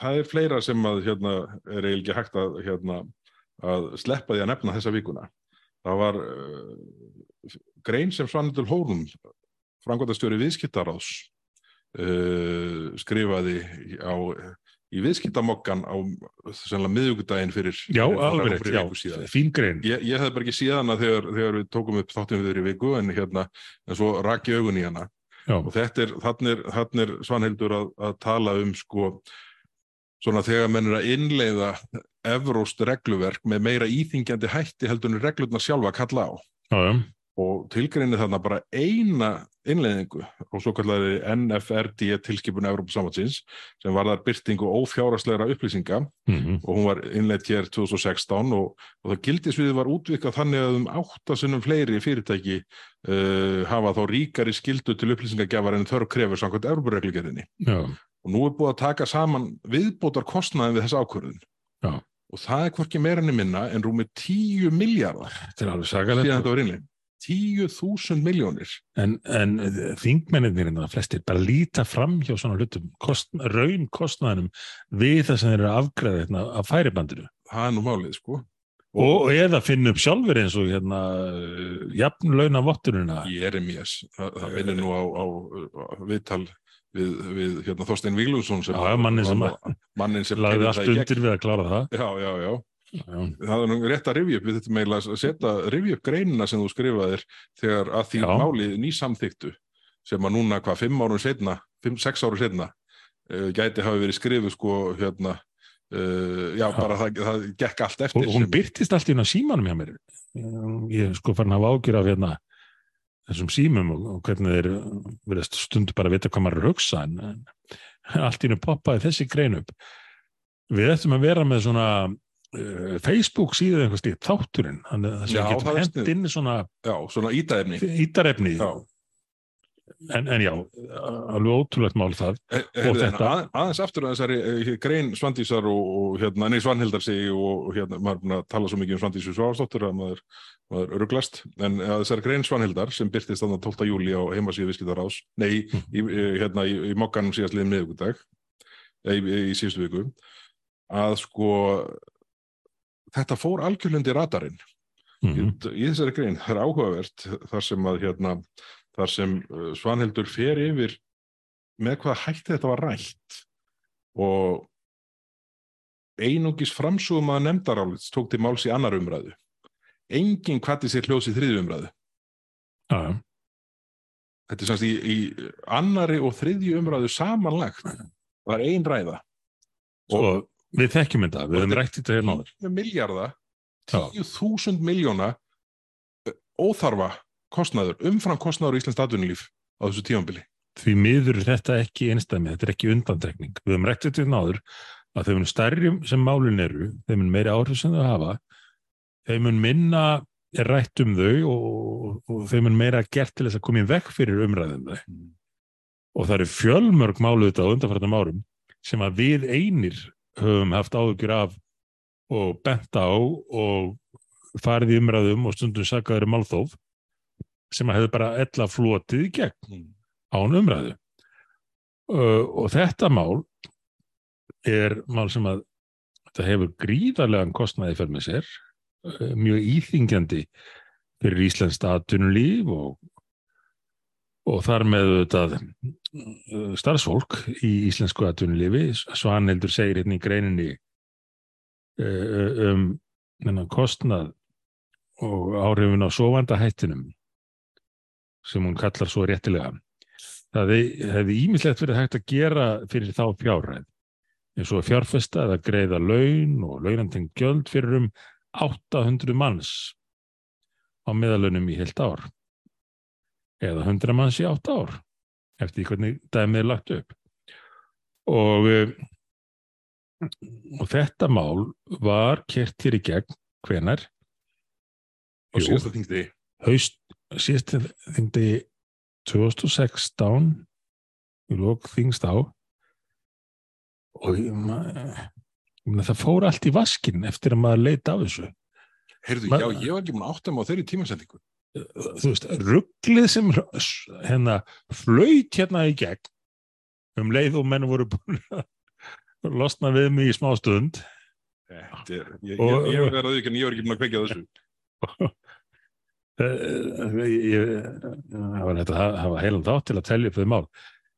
B: það er fleira sem að hérna, er eiginlega ekki hægt að, hérna, að sleppa því að nefna þessa vikuna það var uh, grein sem Svanhildur Hórun frangvandastjóri viðskiptaráðs uh, skrifaði á, í viðskiptamokkan á miðugudaginn fyrir
A: Já,
B: fyrir- viku
A: já,
B: síðan.
A: fín grein.
B: Ég, ég hefði bara ekki séð hana þegar, þegar við tókum upp þáttum við þeirri viku en, hérna, en svo raki augun í hana
A: Já,
B: og þetta er, er, þannig er Svanhildur að, að tala um sko svona þegar menn er að innleiða evróst regluverk með meira íþingjandi hætti heldur en reglurnar sjálfa kalla á.
A: Já, já,
B: og tilgreinir þarna bara eina innleiðingu og svo kallari NFRD tilskipun Evrópusamvatsins sem var þar byrtingu ófjáraslegra upplýsinga.
A: Mhm,
B: og hún var innleitt hér 2016 og, og það gildisviði var útvikað þannig að um áttasinnum fleiri fyrirtæki uh, hafa þá ríkari skildu til upplýsingagjafar en þörf krefur samkvæmt Evrópureglugerðinni.
A: Já,
B: og nú er búið að taka saman viðbótar kostnaðin við þessa ákvörðun
A: Já.
B: og það er hvorki meira enn minna en rúmið 10 miljardar
A: þetta er alveg
B: innleitt 10.000 miljónir
A: En, en þingmenninir en það flestir bara líta fram hjá svona hlutum, kost, raun kostnaðinum við það sem þeir eru að afgræða hérna, af færibandinu.
B: það er nú málið sko
A: Og, og eða finna upp sjálfur eins og hérna jafnlauna vottununa.
B: Jeremías, það, það vinnur nú á, á, á viðtal við, við hérna, Þorstein Víglússon
A: mannin sem að-
B: mannin sem
A: Lagði allt undir við að klára það.
B: Já, já, já.
A: Já,
B: Það er nú rétt að rifja upp, við þetta meila að setja rifja upp greinina sem þú skrifaðir þegar að því
A: Já.
B: máli nýsamþyktu sem að núna hvað fimm árum setna, fimm, sex árum setna uh, gæti hafi verið skrifuð sko hérna uh, já,
A: Já.
B: bara það, það gekk allt eftir
A: og hún byrtist allt í hérna símanum hjá mér. Ég er sko farin að ágjur af hérna þessum símum og, og hvernig þeir verðast stundu bara að vita hvað maður er að hugsa en, en <laughs> allt í hennu poppaði þessi grein upp. Við ættum að vera með svona uh, Facebook síðu eitthvað slíkt þátturinn, þannig að það getum
B: er
A: hent
B: sniðugt.
A: inn svona
B: svona
A: ítarefni. En, en já, alveg ótrúlegt mál það.
B: Heyrðu, en
A: þetta-
B: að, aðeins aftur að þessari eh, grein Svandísar og, og hérna, nei Svanhildar segi og, og hérna, maður er búin að tala svo mikið um Svandísu Svavarsdóttur að maður, maður ruglast, en að þessari grein Svanhildar sem byrtist þannig 12. júli á heimasíðu viðskiptaráðs, nei, í, í, hérna, í, í mokkanum síðast liðum miðvikudag í, í, í síðustu viku að sko þetta fór algjörlundi radarinn.
A: Mm
B: í þessari grein, það er áhugavert þar sem að hérna, þar sem uh, Svanhildur fer yfir með hvað hætti þetta var rætt og einungis framsúum að nefndarálits tók til máls í annar umræðu. Engin kvatti sér hljós í þriðju umræðu.
A: Já.
B: Þetta er semst í, í annari og þriðju umræðu samanlagt. Það er ein ræða.
A: Sko, við þekkjum þetta, við höfum rætt þetta hérna áður.
B: Miljardar,
A: Já.
B: 10.000 miljóna óþarfa kostnaður, umfram kostnaður í Íslands atvinnulíf á þessu tímanbili.
A: Því miður er þetta ekki einstæmi, þetta er ekki undandrekning. Við höfum rætt þetta hérna áður að þeim mun stærri sem málin eru, þeim mun meiri áhrif sem þau hafa, þeim mun minna er rætt um þau og, og þeim mun meira gert til þess að koma í vekk fyrir umræðum þau. Og það eru fjölmörg málu þetta á undanfærtum árum sem að við einir höfum haft áhugjur af og bent á og farið í umræðum og stundum sakaður um málþóf sem hefur bara ella flotið í gegn án umræðu. Uh, og þetta mál er mál sem að þetta hefur gríðarlegan kostnaði fyrir með sér, uh, mjög íþingjandi fyrir Íslands atvinnulíf og, og þar með uh, starfsfólk í íslensku atvinnulífi. Svanhildur segir hérna í greininni uh, um þennan kostnað og áhrifin á sofandahættinum sem hún kallar svo réttilega. Það hefði ímislegt verið hægt að gera fyrir þá fjárræð eins og fjárfesta eða greiða laun og launanteng gjöld fyrir um 800 manns á meðalunum í heilt ár. Eða 100 manns í 8 ár eftir hvernig dæmið er lagt upp. Og, eh, og þetta mál var kert hér í gegn hvenar
B: Og síðast að þingdi,
A: haust síðast þingdi 2016 í lók þingst á og ég ma- ég meina, það fór allt í vaskin eftir að maður leita af þessu
B: heyrðu,
A: Ma-
B: já, ég var ekki múin áttum á þeirri tímasendingu.
A: þú veist, rugglið sem hérna flaut hérna í gegn um leið og menn voru búin að losna við mig í smá stund
B: Þetta ég, ég, ég, ég, var ekki múin að kveikja á þessu. <laughs>
A: Eh, ég- það var þetta að hafa heilan þátt til að telja upp þau mál.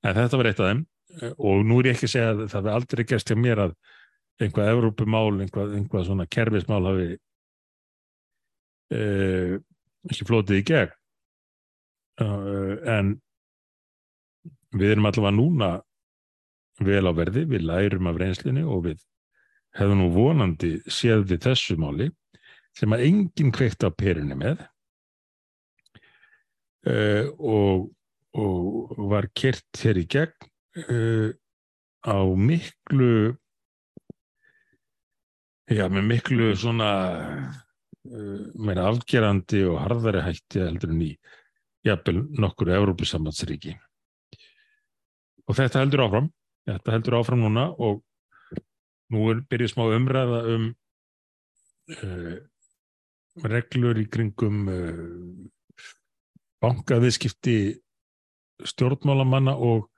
A: En þetta var eitt af þeim. Eh, og nú er ég ekki að segja að það hefði aldrei gerst hjá mér að einhvað Evrópumál, einhvað, einhvað svona kerfismál hafi uh, ekki flotið í gegn. Uh, en við erum allavega núna vel á verði, við lærum af reynslunni og við hefðum nú vonandi séð við þessu máli sem að enginn kveikt á perunni með uh, og, og var kert hér í gegn uh, á miklu já, með miklu svona uh, meira afgerandi og harðari hætti heldur en í jafnvel nokkur Evrópusambandsríki. Og þetta heldur áfram þetta heldur áfram núna og nú er byrjuð smá umræða um uh, reglur í kringum uh, bankaviðskipti stjórnmálamanna og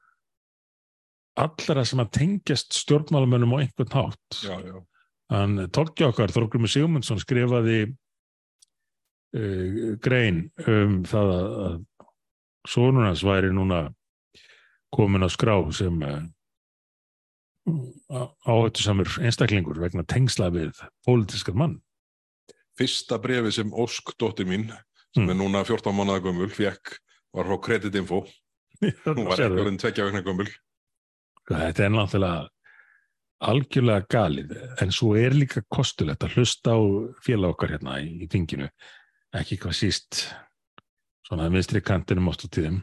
A: allra sem að tengjast stjórnmálamönnum á einhvern hátt.
B: Já, já.
A: Hann tókja okkar, Þorgrumur Sigmundsson skrifaði uh, grein um það að, sonunans væri núna komin á skrá sem uh, áhættu samur einstaklingur vegna tengsla við pólitískan mann.
B: Fyrsta brefi sem Ósk, dóttir mín, sem
A: Mm.
B: er núna 14 mánuða gömul, fekk, var frá Creditinfo. Hún var ekki orðin tvekja vegna gömul.
A: Þetta er náttúrulega algjörlega galið, en svo er líka kostulegt að hlusta á félag okkar hérna í, í þinginu, ekki hvað síst svona vinstri kantinum oft á tíðum,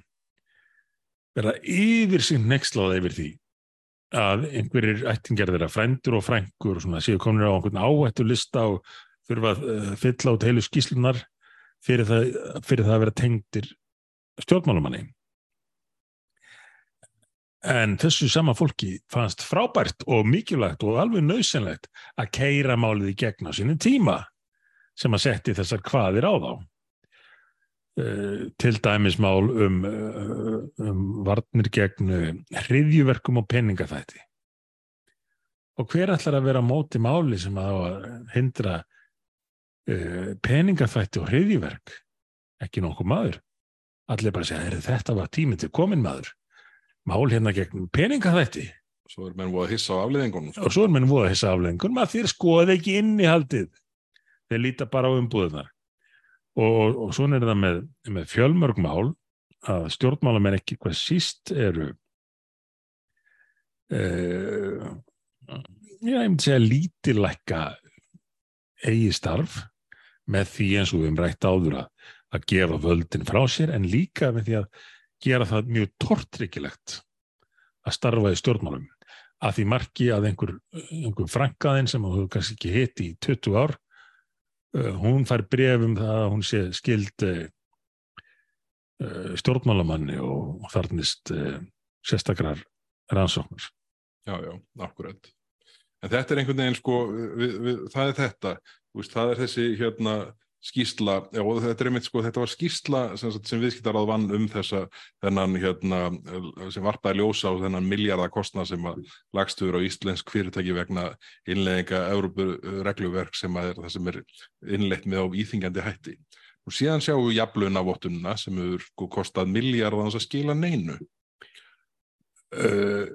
A: verða yfir sín nexlaða yfir því að einhverjir ættingjar þeirra frændur og frængur og svona séu komin á einhvern áhættu lista og þurfa að uh, fylla át heilu skýslunar fyrir það, fyrir það að vera tengdir stjórnmálumanni. En þessu sama fólki fannst frábært og mikilvægt og alveg nöðsynlegt að keira málið í gegn á sinni tíma sem að setti þessar kvaðir á þá. Uh, til dæmis mál um, uh, um varnir gegn hriðjuverkum og peningafætti. Og hver ætlar að vera móti máli sem að hindra uh, peningafætti og hriðjuverk? Ekki nokkuð maður. Allir bara segja, "Heyrðu, þetta var tíminn til komin maður mál hérna gegn peningaþætti
B: Svo er menn voða að hissa á afleðingunum. sko.
A: og svo er menn voða þessa aflengun að þeir skoða ekki innihaldið þeir líta bara á umbúðunar og, og, og svo er það með, með fjölmörg mál að stjórnmálamenn ekki hvað síst eru uh, já, ég myndi segja lítilækka eigi starf með því eins og við höfum rætt áður að, að gefa völdin frá sér en líka með því að gera það mjög tortryggilegt að starfa í stjórnmálum að því marki að einhver, einhver frankaðinn sem hefur kannski ekki hitt í 20 ár uh, hún fær bref um það að hún sé skild uh, stjórnmálamanni og, þarnist uh, sérstakrar rannsóknur.
B: Já, já, akkurat. En þetta er einhvern veginn sko, við, við, það er þetta, veist, það er þessi hérna skýrsla, og þetta er einmitt sko, þetta var skýrsla sem, sem viðskiptarað vann um þessa, þennan hérna, sem varpaði ljósa á þennan miljardakostna sem að lagstuður á íslensk fyrirtæki vegna innlegginga Európu-regluverk sem að það sem er innleitt með á íþingjandi hætti. Og síðan sjáum við jaflunavottununa sem hefur sko kostað miljardans að skila neinu. Uh,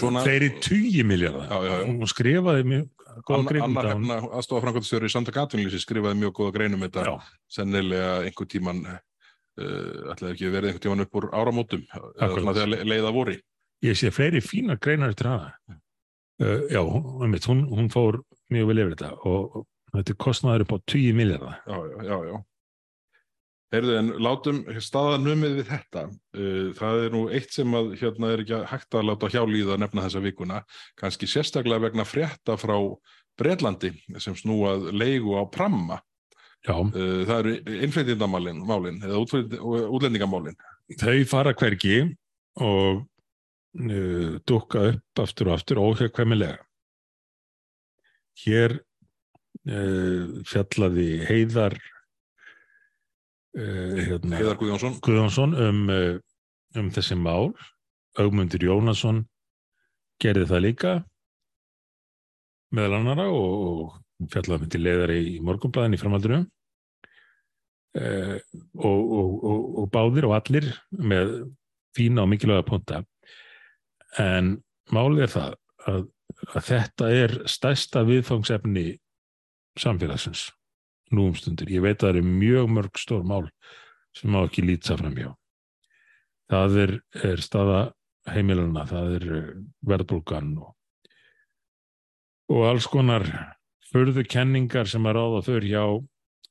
B: svona
A: Þeir eru 20 miljardar. Hún skrifaði mjög góða
B: Anna,
A: grein um
B: Anna
A: þetta. Hún-
B: hérna, aðstofa framkvæmstjóri í Samtak Atvinnlýsi skrifaði mjög góða greinum þetta sennilega einhver tíman uh, ætlaði ekki verið einhver tíman upp úr áramótum þegar le- leiða voru
A: ég sé fleiri fína greinar eftir hana. Uh, já, hún, einmitt, hún, hún fór mjög vel yfir þetta og, og þetta kostnaður upp á 20 miljardar.
B: já, já, já, já. Heyrðu, en látum staða numið við þetta. Uh, það er nú eitt sem að hérna er ekki hægt að láta hjálíða að nefna þessa vikuna, kannski sérstaklega vegna frétta frá Breitlandi sem snúað leigu á Pramma.
A: Já,
B: Uh, það eru innflytjendamálin málin, eða útlendingamálin.
A: þau fara hvergi og uh, dukka upp aftur og aftur óhjökkvæmilega. Hér uh, fjallaði Heiðar hérna,
B: Heiðar Guðjónsson.
A: Guðjónsson um, uh, um þessi mál. Augmundur Jónasson gerði það líka meðal annara og, og fjallaði myndi leiðari í morgunblæðin í framhaldinu uh, og, og, og, og báðir og allir með fína og mikilvæga punta en málið er það að, að þetta er stærsta viðfangsefni samfélagsins nú um stundir. Ég veit að það eru mjög mörg stór mál sem má ekki lýtsa fram hjá. Það er, er staða heimilana, það er eh, verðbólgan og, og alls konar förðu kenningar sem að ráða þau hjá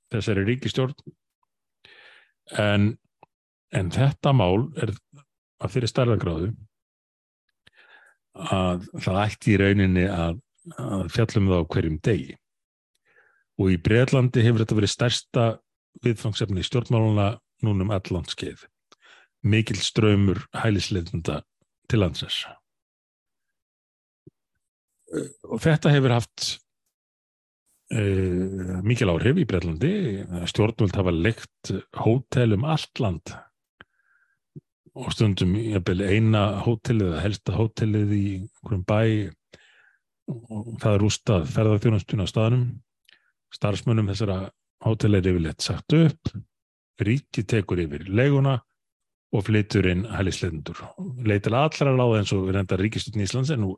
A: þessari ríkistjórn en, en þetta mál er að fyrir stærðagráðu að það ætti í rauninni að, að fjallum það á hverjum degi og í Breitlandi hefur þetta verið stærsta viðfangsefni stjórnmáluna núnum allandskeið mikil ströymur hælisleitunda til landsins. Og þetta hefur haft uh, mikil áhrif í Breitlandi stjórnvöld hafa leikt hótel um allt land. Og stundum eina hótelið eða helsta hótelið í einhverjum bæ. Og það er rústað ferðarþjónastun á staðnum starfsmönnum þessara hótel er yfirleitt sagt upp. Ríki tekur yfir leguna og flytur inn hælisleitundur leitir allra láða eins og við reyndar ríkistutn Íslands en nú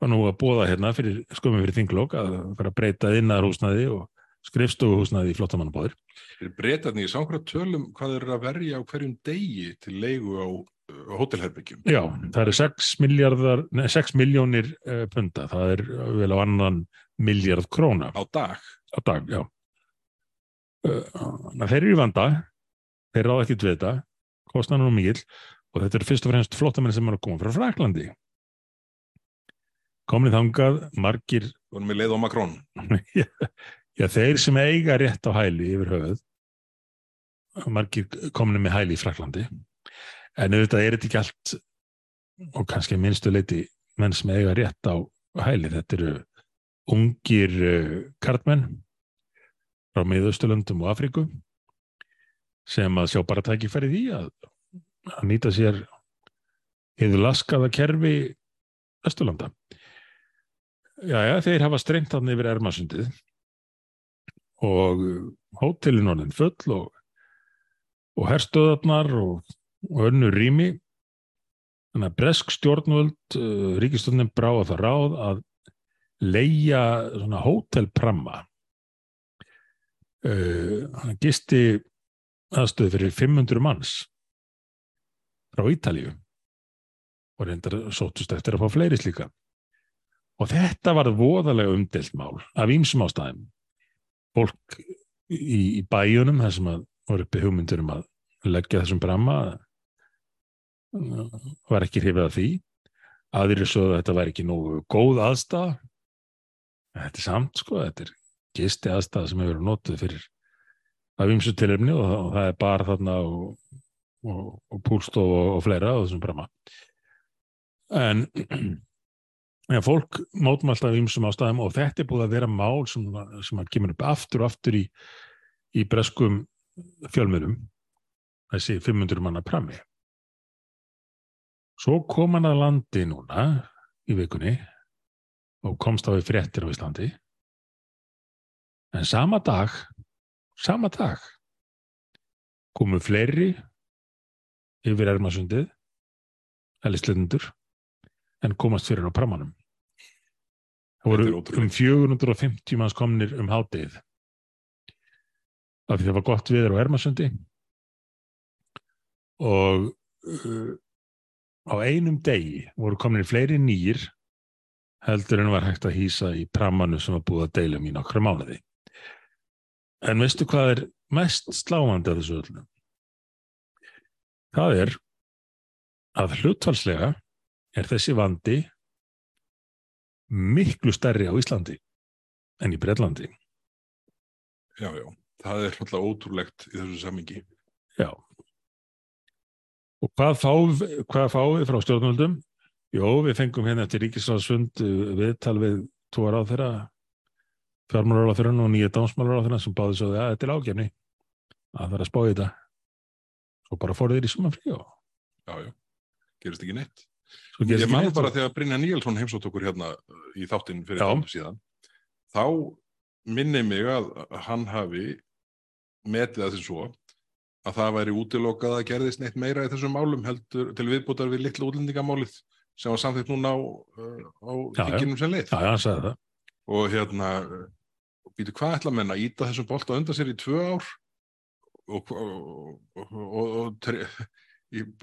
A: var nú að bóða hérna fyrir skömmum fyrir þinglók að fara að breyta innaðarhúsnaði og skrifstofuhúsnaði í flottamannabáður
B: Fyrir breytarni, ég sá hverja tölum hvað eru að verja á hverjum degi til leigu á uh, hótelherbyggjum.
A: Já, það eru 6 miljardar, nei, 6 miljónir uh, punda, það er vel á annan miljard króna.
B: Á dag.
A: Á dag, já. Uh, þeir eru í vanda, þeir ráða ekki við þetta, kostnar nú mikil og þetta eru fyrst og fremst flottamenn sem eru að koma frá Fraklandi. Komnið þangað, margir,
B: Við erum með leið á Makrón. <laughs>
A: já þeir sem eiga rétt á hæli yfir höfuð, margir komnið með hæli í Fraklandi, en auðvitað er þetta ekki allt og kannski að minnstu leiti menn sem eiga rétt á hæli, þetta eru ungir uh, kartmenn frá miðausturlöndum og Afríku sem að sjá bara tækifæri því að, að nýta sér hefur laskaða kerfi Östurlanda. Já, þeir hafa strengt hann yfir Ermasundið og hótelin orðin full og, og herstöðarnar og, og önnur rými Þannig að bresk stjórnvöld, uh, ríkistjórnin brá að það ráð að leia hótelpramma. Uh, hann gisti aðstöðu fyrir 500 manns frá Ítalíu og reyndar sótust eftir að fá fleiri slíka. Og þetta var voðalega umdelt mál af ímsum ástæðum. Fólk í, í bæjunum, þar sem að voru uppi hugmyndur um að leggja þessum bramma, var ekki hrifið af því. Aðrir svo að þetta væri ekki nógu góð aðstæða. Þetta er samt, sko, þetta er gisti aðstæða sem hefur verið notuð fyrir af ímsu tilöfni og, og það er bara þarna og, og, og púlstof og fleira á þessum bramma. En <clears throat> ja, fólk mótum alltaf ímsum ástæðum og þetta er búið að vera mál sem, sem kemur upp aftur og aftur í, í breskum fjölmjölum þessi 500 manna prami. Svo kom hann að landi núna í vikunni og komst á við fréttir á Íslandi. En sama dag, sama dag, komu fleiri yfir ermasundið, helistlendur, en komast fyrir á pramanum. Það voru um 450 manns komnir um hátið. Af því það var gott viður á ermasundi og uh, á einum degi voru komin fleiri nýjir heldur en var hægt að hýsa í pramanu sem var búið að deilum í nokkra mánuði. En veistu hvað er mest sláandi af þessu öllum? Það er að hlutfalslega er þessi vandi miklu stærri á Íslandi en í Breitlandi.
B: Já, já, það er alltaf ótrúlegt í þessu samingi.
A: Já. Og hvað fáum fá við frá stjórnvöldum? Jó, við fengum hérna eftir Ríkisráðsfund viðtal við tvo ráð þeirra fjármálar á þeirra og nýja þeirra sem báði svo að þetta er ágefni að það er að spá í þetta og bara fór þeir í suma frí og
B: Já, já, gerist ekki neitt.
A: gerist
B: Ég man bara
A: og-
B: þegar Brynja Níelsson heimsótt okkur hérna í þáttinn fyrir þáttum síðan. Þá minni mig að hann hafi metið að því svo að það væri útilokað að gerðist neitt meira í þessum málum heldur til viðbútar við litla útlendingamálið sem var samþýtt núna á, uh, á
A: Já,
B: þinginum sem
A: það.
B: Og hérna, uh, býtu hvað ætla menn að íta þessum bolt á undan sér í tvö ár og, og, og, og, og,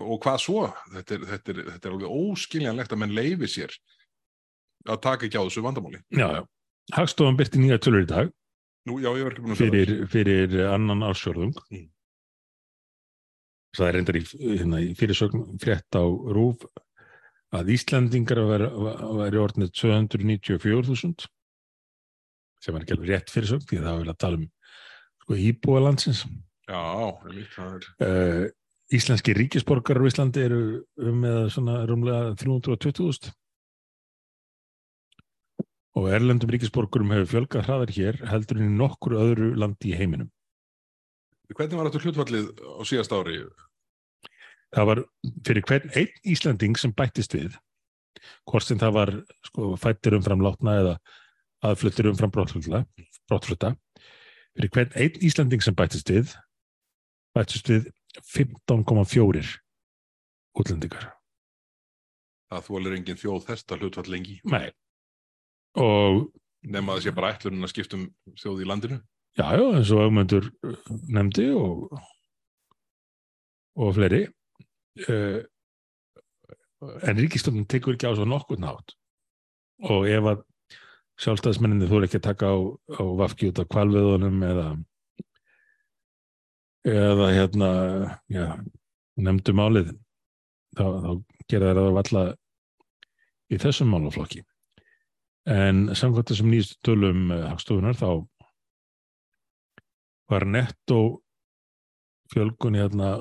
B: og hvað svo? Þetta er, þetta, er, þetta er alveg óskiljanlegt að menn leifi sér að taka ekki á þessu vandamáli.
A: Já, já. Hagstofan byrti nýja tölur í dag
B: Nú, já,
A: fyrir, fyrir annan ársjörðung.
B: Mm.
A: Það er reyndar í, hérna, í fyrirsögn frétt á RÚF að Íslandingar væri, orðnið 294.000 sem er ekki alveg rétt fyrirsögn því að það var vel að tala um sko, íbúa landsins.
B: Já, er,
A: Uh, íslenski ríkisborgarar á Íslandi eru um með svona rúmlega 320.000 og erlendum ríkisborgurum hefur fjölgað hraðar hér heldur en í nokkur öðru landi í heiminum.
B: hvernig var þetta hlutfallið á síðast ári?
A: Það var fyrir hvern einn Íslanding sem bættist við, hvort sem það var sko, fættir umfram látna eða aðfluttir umfram brottfluta, fyrir hvern einn Íslanding sem bættist við, bættist við 15,4 útlendingar.
B: Það þólir engin þjóð þetta hlutfall lengi
A: Nei. Og
B: nema að það sé bara ætlunin að skipta um þjóð í landinu.
A: já, já, eins og augmyndur nefndi og, og fleiri. Uh, en ríkistofnun tekur ekki á svo nokkur nátt. Og ef að sjálfstæðismenninni þú ekki að taka á, á vafki út af kvalveðunum eða eða hérna já, nefndu málið. Þá, þá gera þær að valla í þessum málaflokki. En samkvæmt þessum nýjastu tölum uh, hagstofunar þá var nettó fjölgun hérna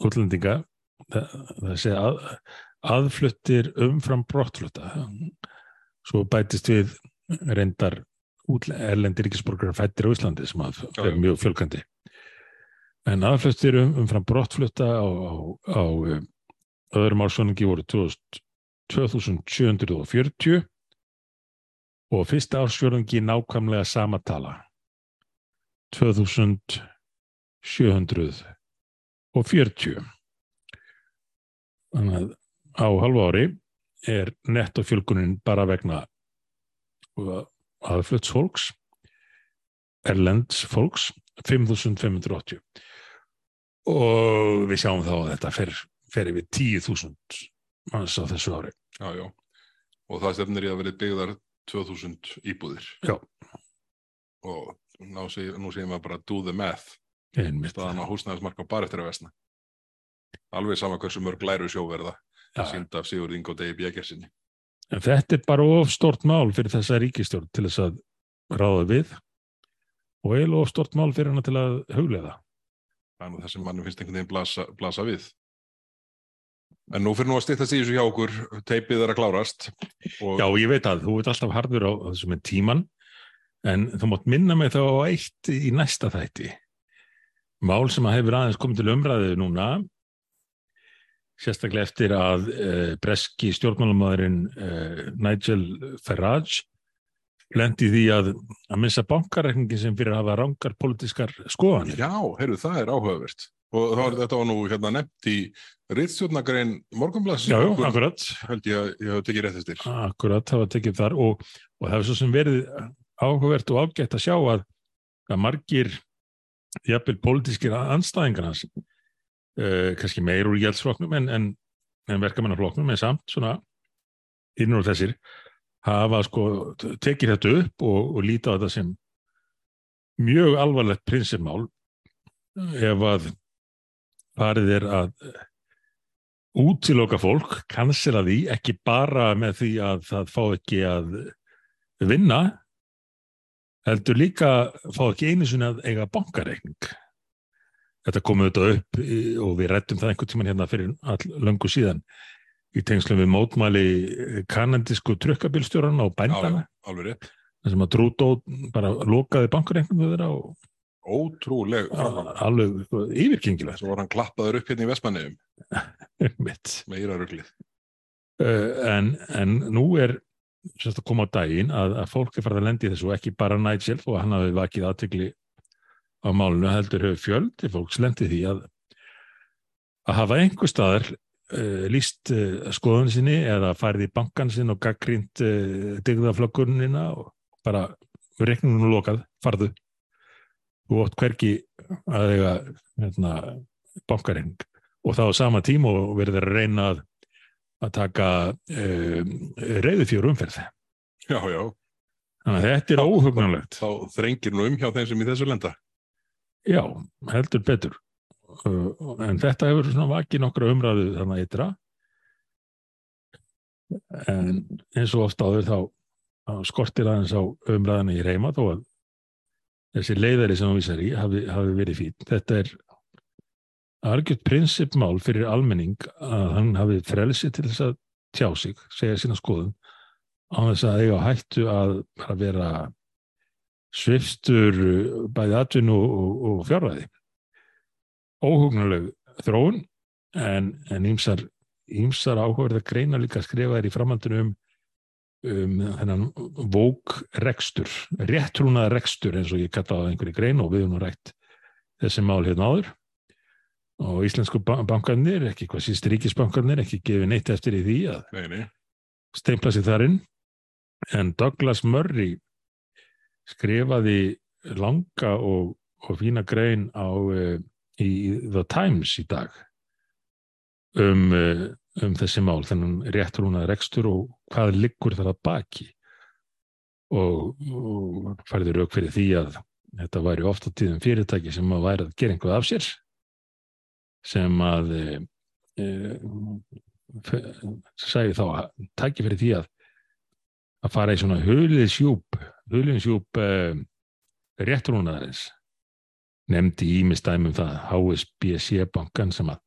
A: útlendinga það, það sé að, aðfluttir umfram brottflutta svo bætist við reyndar erlendir ríkisborgarar fættir á Íslandi sem að er mjög fjölgandi. En aðfluttir um, umfram brottflutta á, á, á um, öðrum ársvöningi voru 2000 2740 og fyrsta ársfjörðungi nákvæmlega sama tala 2740 Þannig að á halva ári er nettofjölgunin bara vegna aðflutts fólks, erlends fólks, 5.580 og við sjáum þá að þetta fer, fer yfir 10.000 manns á þessu ári.
B: Já, já. Og það stefnir í að verið byggðar 2000 íbúðir.
A: Já.
B: Og nú segir maður bara do the math. Staðan á húsnæðismarka bara eftir að vesna. Alveg sama hversu mörg læru sjóverða.
A: Já.
B: Sýnd af Sigurð Ingo Degi Bjækjarsinni.
A: En þetta er bara of stort mál fyrir þessa ríkistjórn til þess að ráða við og eiginlega of stort mál fyrir hana til að huglega.
B: Það er nú það sem mannum finnst einhvern veginn blasa, blasa við. En nú fyrir nú að stýttast í þessu hjá okkur, teipið er að klárast. Og
A: Já, ég veit að þú veit alltaf harður á á þessu með tíman en þú mátt minna mig þá eitt í næsta þætti. Mál sem að hefur aðeins komið til umræðu núna sérstaklega eftir að uh, breski stjórnmálamæðurinn uh, Nigel Farage lendi því að að missa bankareikningi sem fyrir að hafa rangar politískar skoðanir.
B: Já, heyrðu, það er áhugavert. Og það var, þetta nú hérna nefnt í Ritstjórnagrein Morgonblass.
A: Já, já, akkurat.
B: Held ég að ég hef tekið rétt eftir.
A: Akkurat, það var tekið þar og, og það hefur svo sem verið áhugavert og ágætt að sjá að, að margir jafnvel pólitískir anstæðingar hans uh, kannski meir úr gældsflokknum en, en, en verkamennaflokknum en samt svona innur þessir hafa sko tekið þetta upp og, og líta á þetta sem mjög alvarlegt prinsipmál ef að farið er að útiloka fólk, kansela því ekki bara með því að það fá ekki að vinna heldur líka fá ekki einu sinni að eiga bankareikning þetta kom auðvitað upp í- og við rættum það einhvern tímann hérna fyrir all löngu síðan í tengslum við mótmæli kanadísku trukkabilstjóran og
B: Já, já,
A: bændana þar sem að Trúdó bara lokaði bankareikningu þeirra og
B: Ótrúleg
A: alveg yfirgengilegt.
B: Svo var hann klappaður upp hérna í Vestmanniðum, <laughs> meira ruglið.
A: uh, en, en nú er sérst að koma á daginn að, að fólk er farið að lendi þessu og ekki bara Nigel og hann hafi vakið aðtegli á málinu heldur hefur fjöldi fólks lendið því að að hafa einhver staðar uh, líst uh, skoðun sinni eða farið í bankan sinn og gaggrínt uh, digðaflökkunina og bara reiknunum lokað, farðu þú ótt hvergi að eiga hérna, bankareikning og það á sama tíma og verður að reyna að að taka reyðu fjör umferð.
B: Já, já,
A: Þannig að þetta er óhugnanlegt.
B: þá þrengir nú um hjá þeim sem í þessu lenda.
A: Já, heldur betur. Uh, en þetta hefur svona vakið nokkra umræðu þannig ytra. En eins og oft áður þá, skortir aðeins á umræðina í reyma þó að þessi leiðari sem hún vísar í hafi, hafi verið fín. Þetta er algjört prinsipmál fyrir almenning að hann hafi frelsi til þess að tjá sig, segja sína skoðun á þess að eiga hættu að bara vera svifstur uh, bæði atvinnu og, og, fjárvæði. Óhugnuleg þróun en, en ýmsar, ýmsar áhugaverða greina líka skrifaðir í framhaldinu um, um þennan vók rekstur, réttrúnaða rekstur eins og ég kalla á einhverju grein og við nú rætt þessi mál hérna áður. Og íslensku ba- bankarnir, ekki hvað síst ríkisbankarnir, ekki gefið neitt eftir í því að
B: Nei, nei,
A: steimpla sér þar inn. En Douglas Murray skrifaði langa og, og fína grein á uh, í The Times í dag um, uh, um þessi mál, þennan réttrúnaði rekstur og hvað liggur þar að baki. Og, og færði rauk fyrir því að þetta væri oft á tíðum fyrirtæki sem að væri að gera einhvað af sér sem að e, e, sagði þá að tæki fyrir því að að fara í svona hulið sjúp hulið sjúp e, réttrúnaðarins nefndi ímistæmi um það HSBC bankan sem að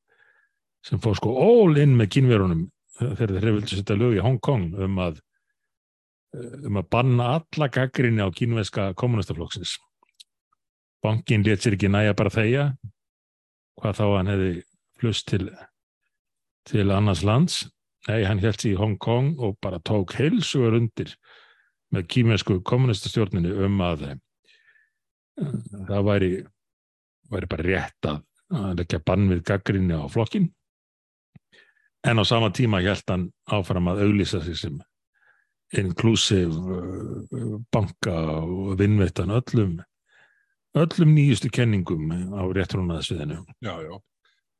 A: sem fór sko all in með kynverunum þegar þeir vildu setja lög í Hong Kong um að um að banna alla gaggrinni á kínveska kommunistaflokksins bankin let sér ekki næja bara þegja hvað þá hann hefði flust til til annars lands. Nei, hann held sig í Hong Kong og bara tók heilsugur undir með kínvesku kommunistastjórninu um að eh, það væri væri bara rétt að, að leggja bann við gaggrinni á flokkin en á sama tíma held hann áfram að auglýsa sig sem inclusive uh, banka og vinnveitan öllum öllum nýjustu kenningum á réttrúnaðsviðinu.
B: Já, já.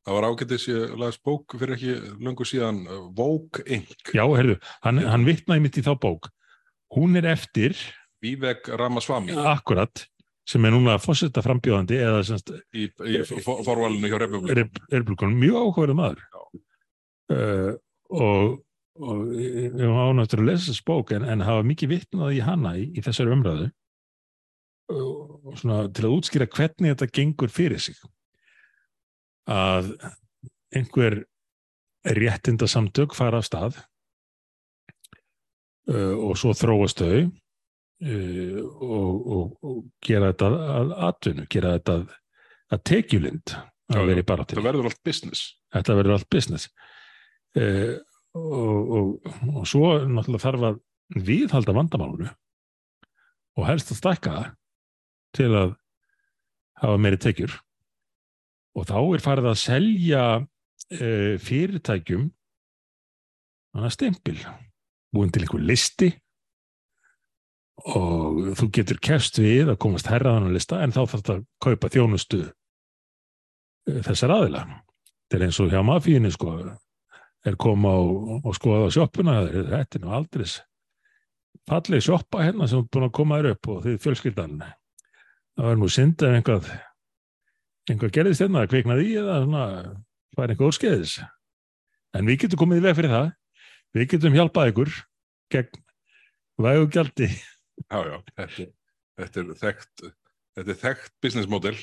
B: Það var ágættis, ég las bók fyrir ekki löngu síðan, uh, Vogue Inc.
A: Já, heyrðu, hann, hann vitnaði mitt í þá bók. Hún er eftir,
B: Vivek Ramaswamy
A: akkurat, sem er núna fórsetta frambjóðandi eða semst
B: í, í for- forvalinu hjá Republik.
A: erblíkonum, mjög áhugaverið maður. Uh, og, og var ánægtur að lesa þessu bók en, en hafa mikið vitnað í hana í, í þessari umræðu uh, og svona til að útskýra hvernig þetta gengur fyrir sig að einhver réttindasamtök fara af stað uh, og svo þróast þau uh, og, og, og gera þetta að atvinnu, gera þetta að, að tekjulind að vera í baráttu
B: Það verður allt business.
A: þetta verður allt business. Uh, og, og, og svo náttúrulega þarf að viðhalda vandamálunu og helst að stækka það til að hafa meiri tekjur. Og þá er farið að selja fyrirtækjum stempil búin til einhver listi og þú getur kefst við að komast herraðan á lista en þá þarf þetta að kaupa þjónustu eh, þessar aðila. Þetta er eins og hjá mafíinu sko. Er koma og, og skoða á sjoppuna þetta er nú aldris falleg sjoppa hérna sem er búin að koma þér upp og þið fjölskyldan. Það var nú synd ef einhvað einhvað gerðist hérna, kviknaði í eða svona, var einhver óskeiðis en við getum komið í veg fyrir það við getum hjálpað ykkur gegn vægu gjaldi
B: Já, já, þetta, þetta er þekkt, þetta er þekkt business model.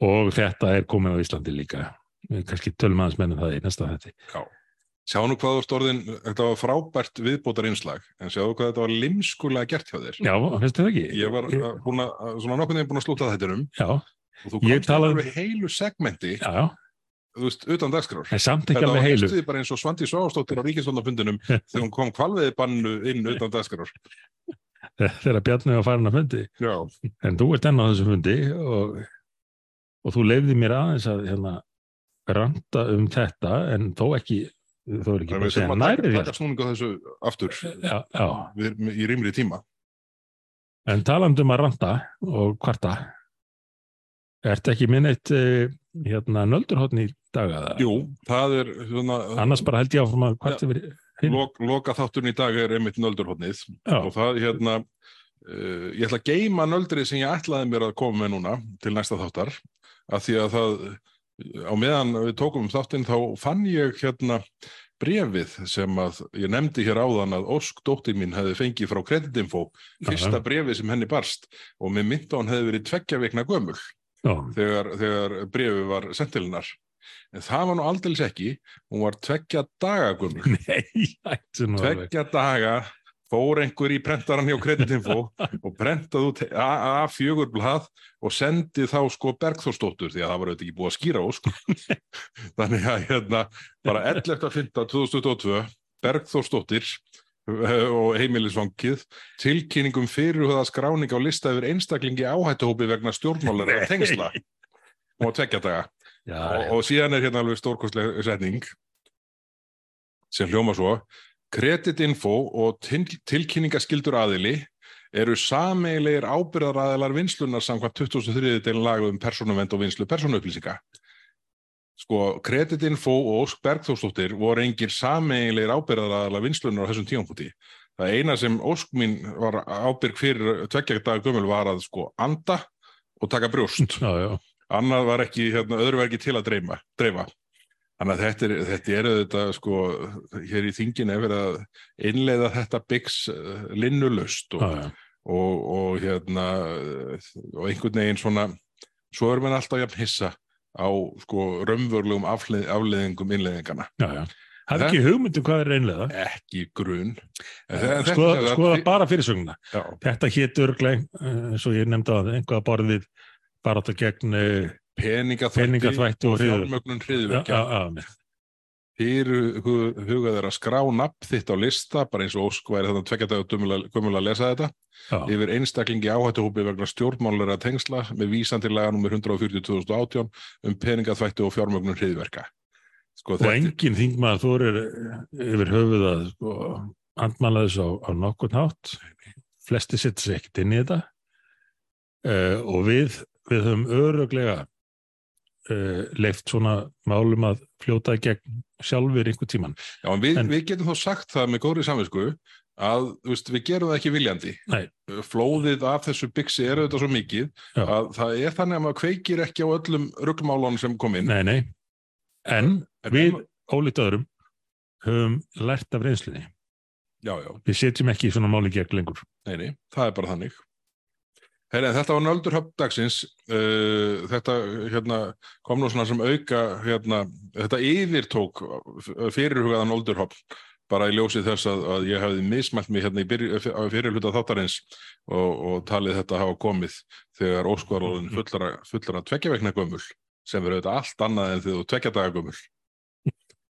A: og þetta er komið á Íslandi líka við kannski tölum aðeins mennum það í næsta þetta
B: Já. Sjá nú hvað stórðin, þetta var frábært viðbótar einslag, en sjáðu hvað þetta var limskulega gert hjá þér.
A: já, finnst þið ekki?
B: Ég var uh, búin að, svona nokkurn veginn búin að slúta þetta um
A: já,
B: og þú komst
A: talaði-
B: alveg heilu segmenti,
A: já, já,
B: þú veist, utan dagskrár.
A: en samt ekki
B: Þetta var hefstuði bara eins og Svandi Sváastóttir á ríkisvöndafundinum þegar hún kom kvalviði bannu inn utan dagskrár.
A: þegar Bjarni var farin að fundi
B: Já.
A: en þú ert enn á þessu fundi og, og þú leifði mér aðeins að hérna, ranta um þetta en þó ekki þó er ekki
B: er
A: að
B: taka,
A: þér
B: á þessu aftur
A: já, já,
B: við, í rýmri tíma.
A: en talandum að ranta og kvarta ertu ekki minn eitt eh, hérna nöldurhóttn í dag eða?
B: Jú, það er svona,
A: annars bara held ég áfram að kvarta yfir hinn.
B: lok, loka þátturinn í dag er einmitt nöldurhóttnið og það hérna uh, ég ætla að geima nöldrið sem ég ætlaði mér að koma með núna til næsta þáttar. Af því að það á meðan við tókum um þáttinn þá fann ég hérna brefið sem að ég nefndi hér áðan að Ósk dóttir mín hefði fengið frá kreditinfo fyrsta brefið sem henni barst. Og mér myndi að hún hefði verið tveggja vikna gömul
A: já,
B: þegar, þegar brefið var sentilinnar en það var nú aldeilis ekki. Hún var tveggja daga <laughs>
A: alveg.
B: Tveggja daga fór einhver í prentaran hjá kreditinfo <laughs> og prentaði út A- A4 blað og sendi þá sko Bergþórsdóttur því að það var auðvitað ekki búið að skýra ósk. <laughs> Þannig að hérna bara 11.5.2022 Bergþórsdóttir <laughs> og heimilisvangið tilkynningum fyrirhugaða skráning á lista yfir einstaklingi áhættuhópi vegna stjórnmálar eða tengsla og tveggja daga og, og síðan er hérna alveg stórkostleg setning sem hljóma svo kreditinfo og til, tilkynningaskildur aðili eru sameilegir ábyrðaraðilar vinslunar samkvæmt 2003. deilin lagu um persónuvend og vinslu persónuupplýsinga. Sko, kreditinfo og Ósk Bergþórsdóttir voru engir sameilegir ábyrðaraðilar vinslunar á þessum tímanpúti. Það eina sem Ósk mín var ábyrg fyrir tveggja daga gömul var að sko anda og taka brjóst
A: já, já,
B: annað var ekki, hérna, öðru var ekki til að dreima, dreifa. Þannig að þetta er, þetta er auðvitað, sko, hér í þingin er verið að innleiða þetta byggs uh, linnulust og,
A: já, já.
B: og, og hérna, og einhvern veginn svona, svo er mann alltaf jafn hissa á, sko, raunvörlegum afleið, afleiðingum innleiðingana.
A: já, já. Það er ekki hugmyndu hvað er reynlega.
B: Ekki grun. Þetta-
A: Skoða, skoða bara fyrirsögnuna. Þetta hétur örgleg, eins og ég nefndi á það, einhvað borðið bara átt að gegn
B: peningaþvætti,
A: Peningaþvætti og
B: fjármögnun
A: já,
B: hriðverkja.
A: Já, já,
B: fyrir hugað er að skrá nafn þitt á lista, bara eins og Ósk væri þannig tvekja dag gömul að lesa þetta
A: já,
B: yfir einstaklingi áhættuhópi vegna stjórnmálara tengsla með vísan til laga nr. 140 2018 um peningaþvætti og fjármögnun hriðverka. Sko,
A: og
B: þetta,
A: engin þingmaður þorir yfir höfuð að sko, andmæla þessu á, á nokkurn hátt flesti setja sig ekkert inn í þetta uh, og við við höfum öruglega uh, leift svona málum að fljóta gegn sjálfur einhver tíman
B: já, en við,
A: en-
B: við getum þá sagt það með góðri samvinsku að veist, við gerum það ekki viljandi.
A: Nei.
B: Flóðið af þessu byggsi er auðvitað svo mikið
A: Já.
B: að það er þannig að maður kveikir ekki á öllum ruggmálunum sem kom inn.
A: nei, nei. en
B: En
A: við ólítið öðrum höfum lært af reynslinni
B: Já, já,
A: við setjum ekki svona máli gegn lengur
B: nei, nei, það er bara þannig. Herri, en þetta var nöldurhöfn dagsins. Uh, þetta hérna, kom nú svona sem auka, hérna, þetta yfirtók fyrirhugaðan nöldurhöfn bara í ljósi þess að, að ég hefði mismælt mig hérna í byrj- á fyrirhluta þáttarins og, og talið þetta hafa komið þegar óskoðarólinn fullara, fullara tveggjavekna gömul sem verður auðvitað allt annað en þegar þú tveggja daga gömul.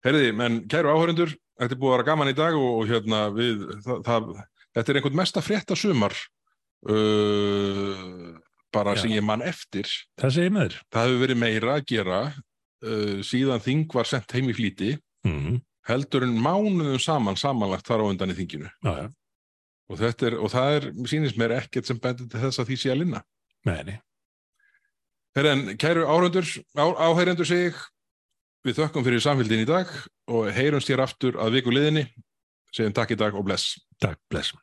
B: Herriði, menn kæru áhörendur, þetta er búið að vera gaman í dag og, og hérna við, það, það, þetta er einhvern mesta frétta sumar uh, bara
A: Já.
B: sem ég man eftir.
A: það segir með þér
B: Það hefur verið meira að gera uh, síðan þing var sendt heim í flýti
A: mm
B: heldur en mánuðum saman samanlagt þar á undan í þinginu.
A: já,
B: Og, þetta er, og það er, sýnist mér ekkert sem bendir til þess að því sé að linna.
A: nei, nei
B: Herra, en kæru áhörendur, á, áheyrendur sig, við þökkum fyrir samfélgin í dag og heyrumst hér aftur að viku liðinni. Segjum takk í dag og bless.
A: takk, bless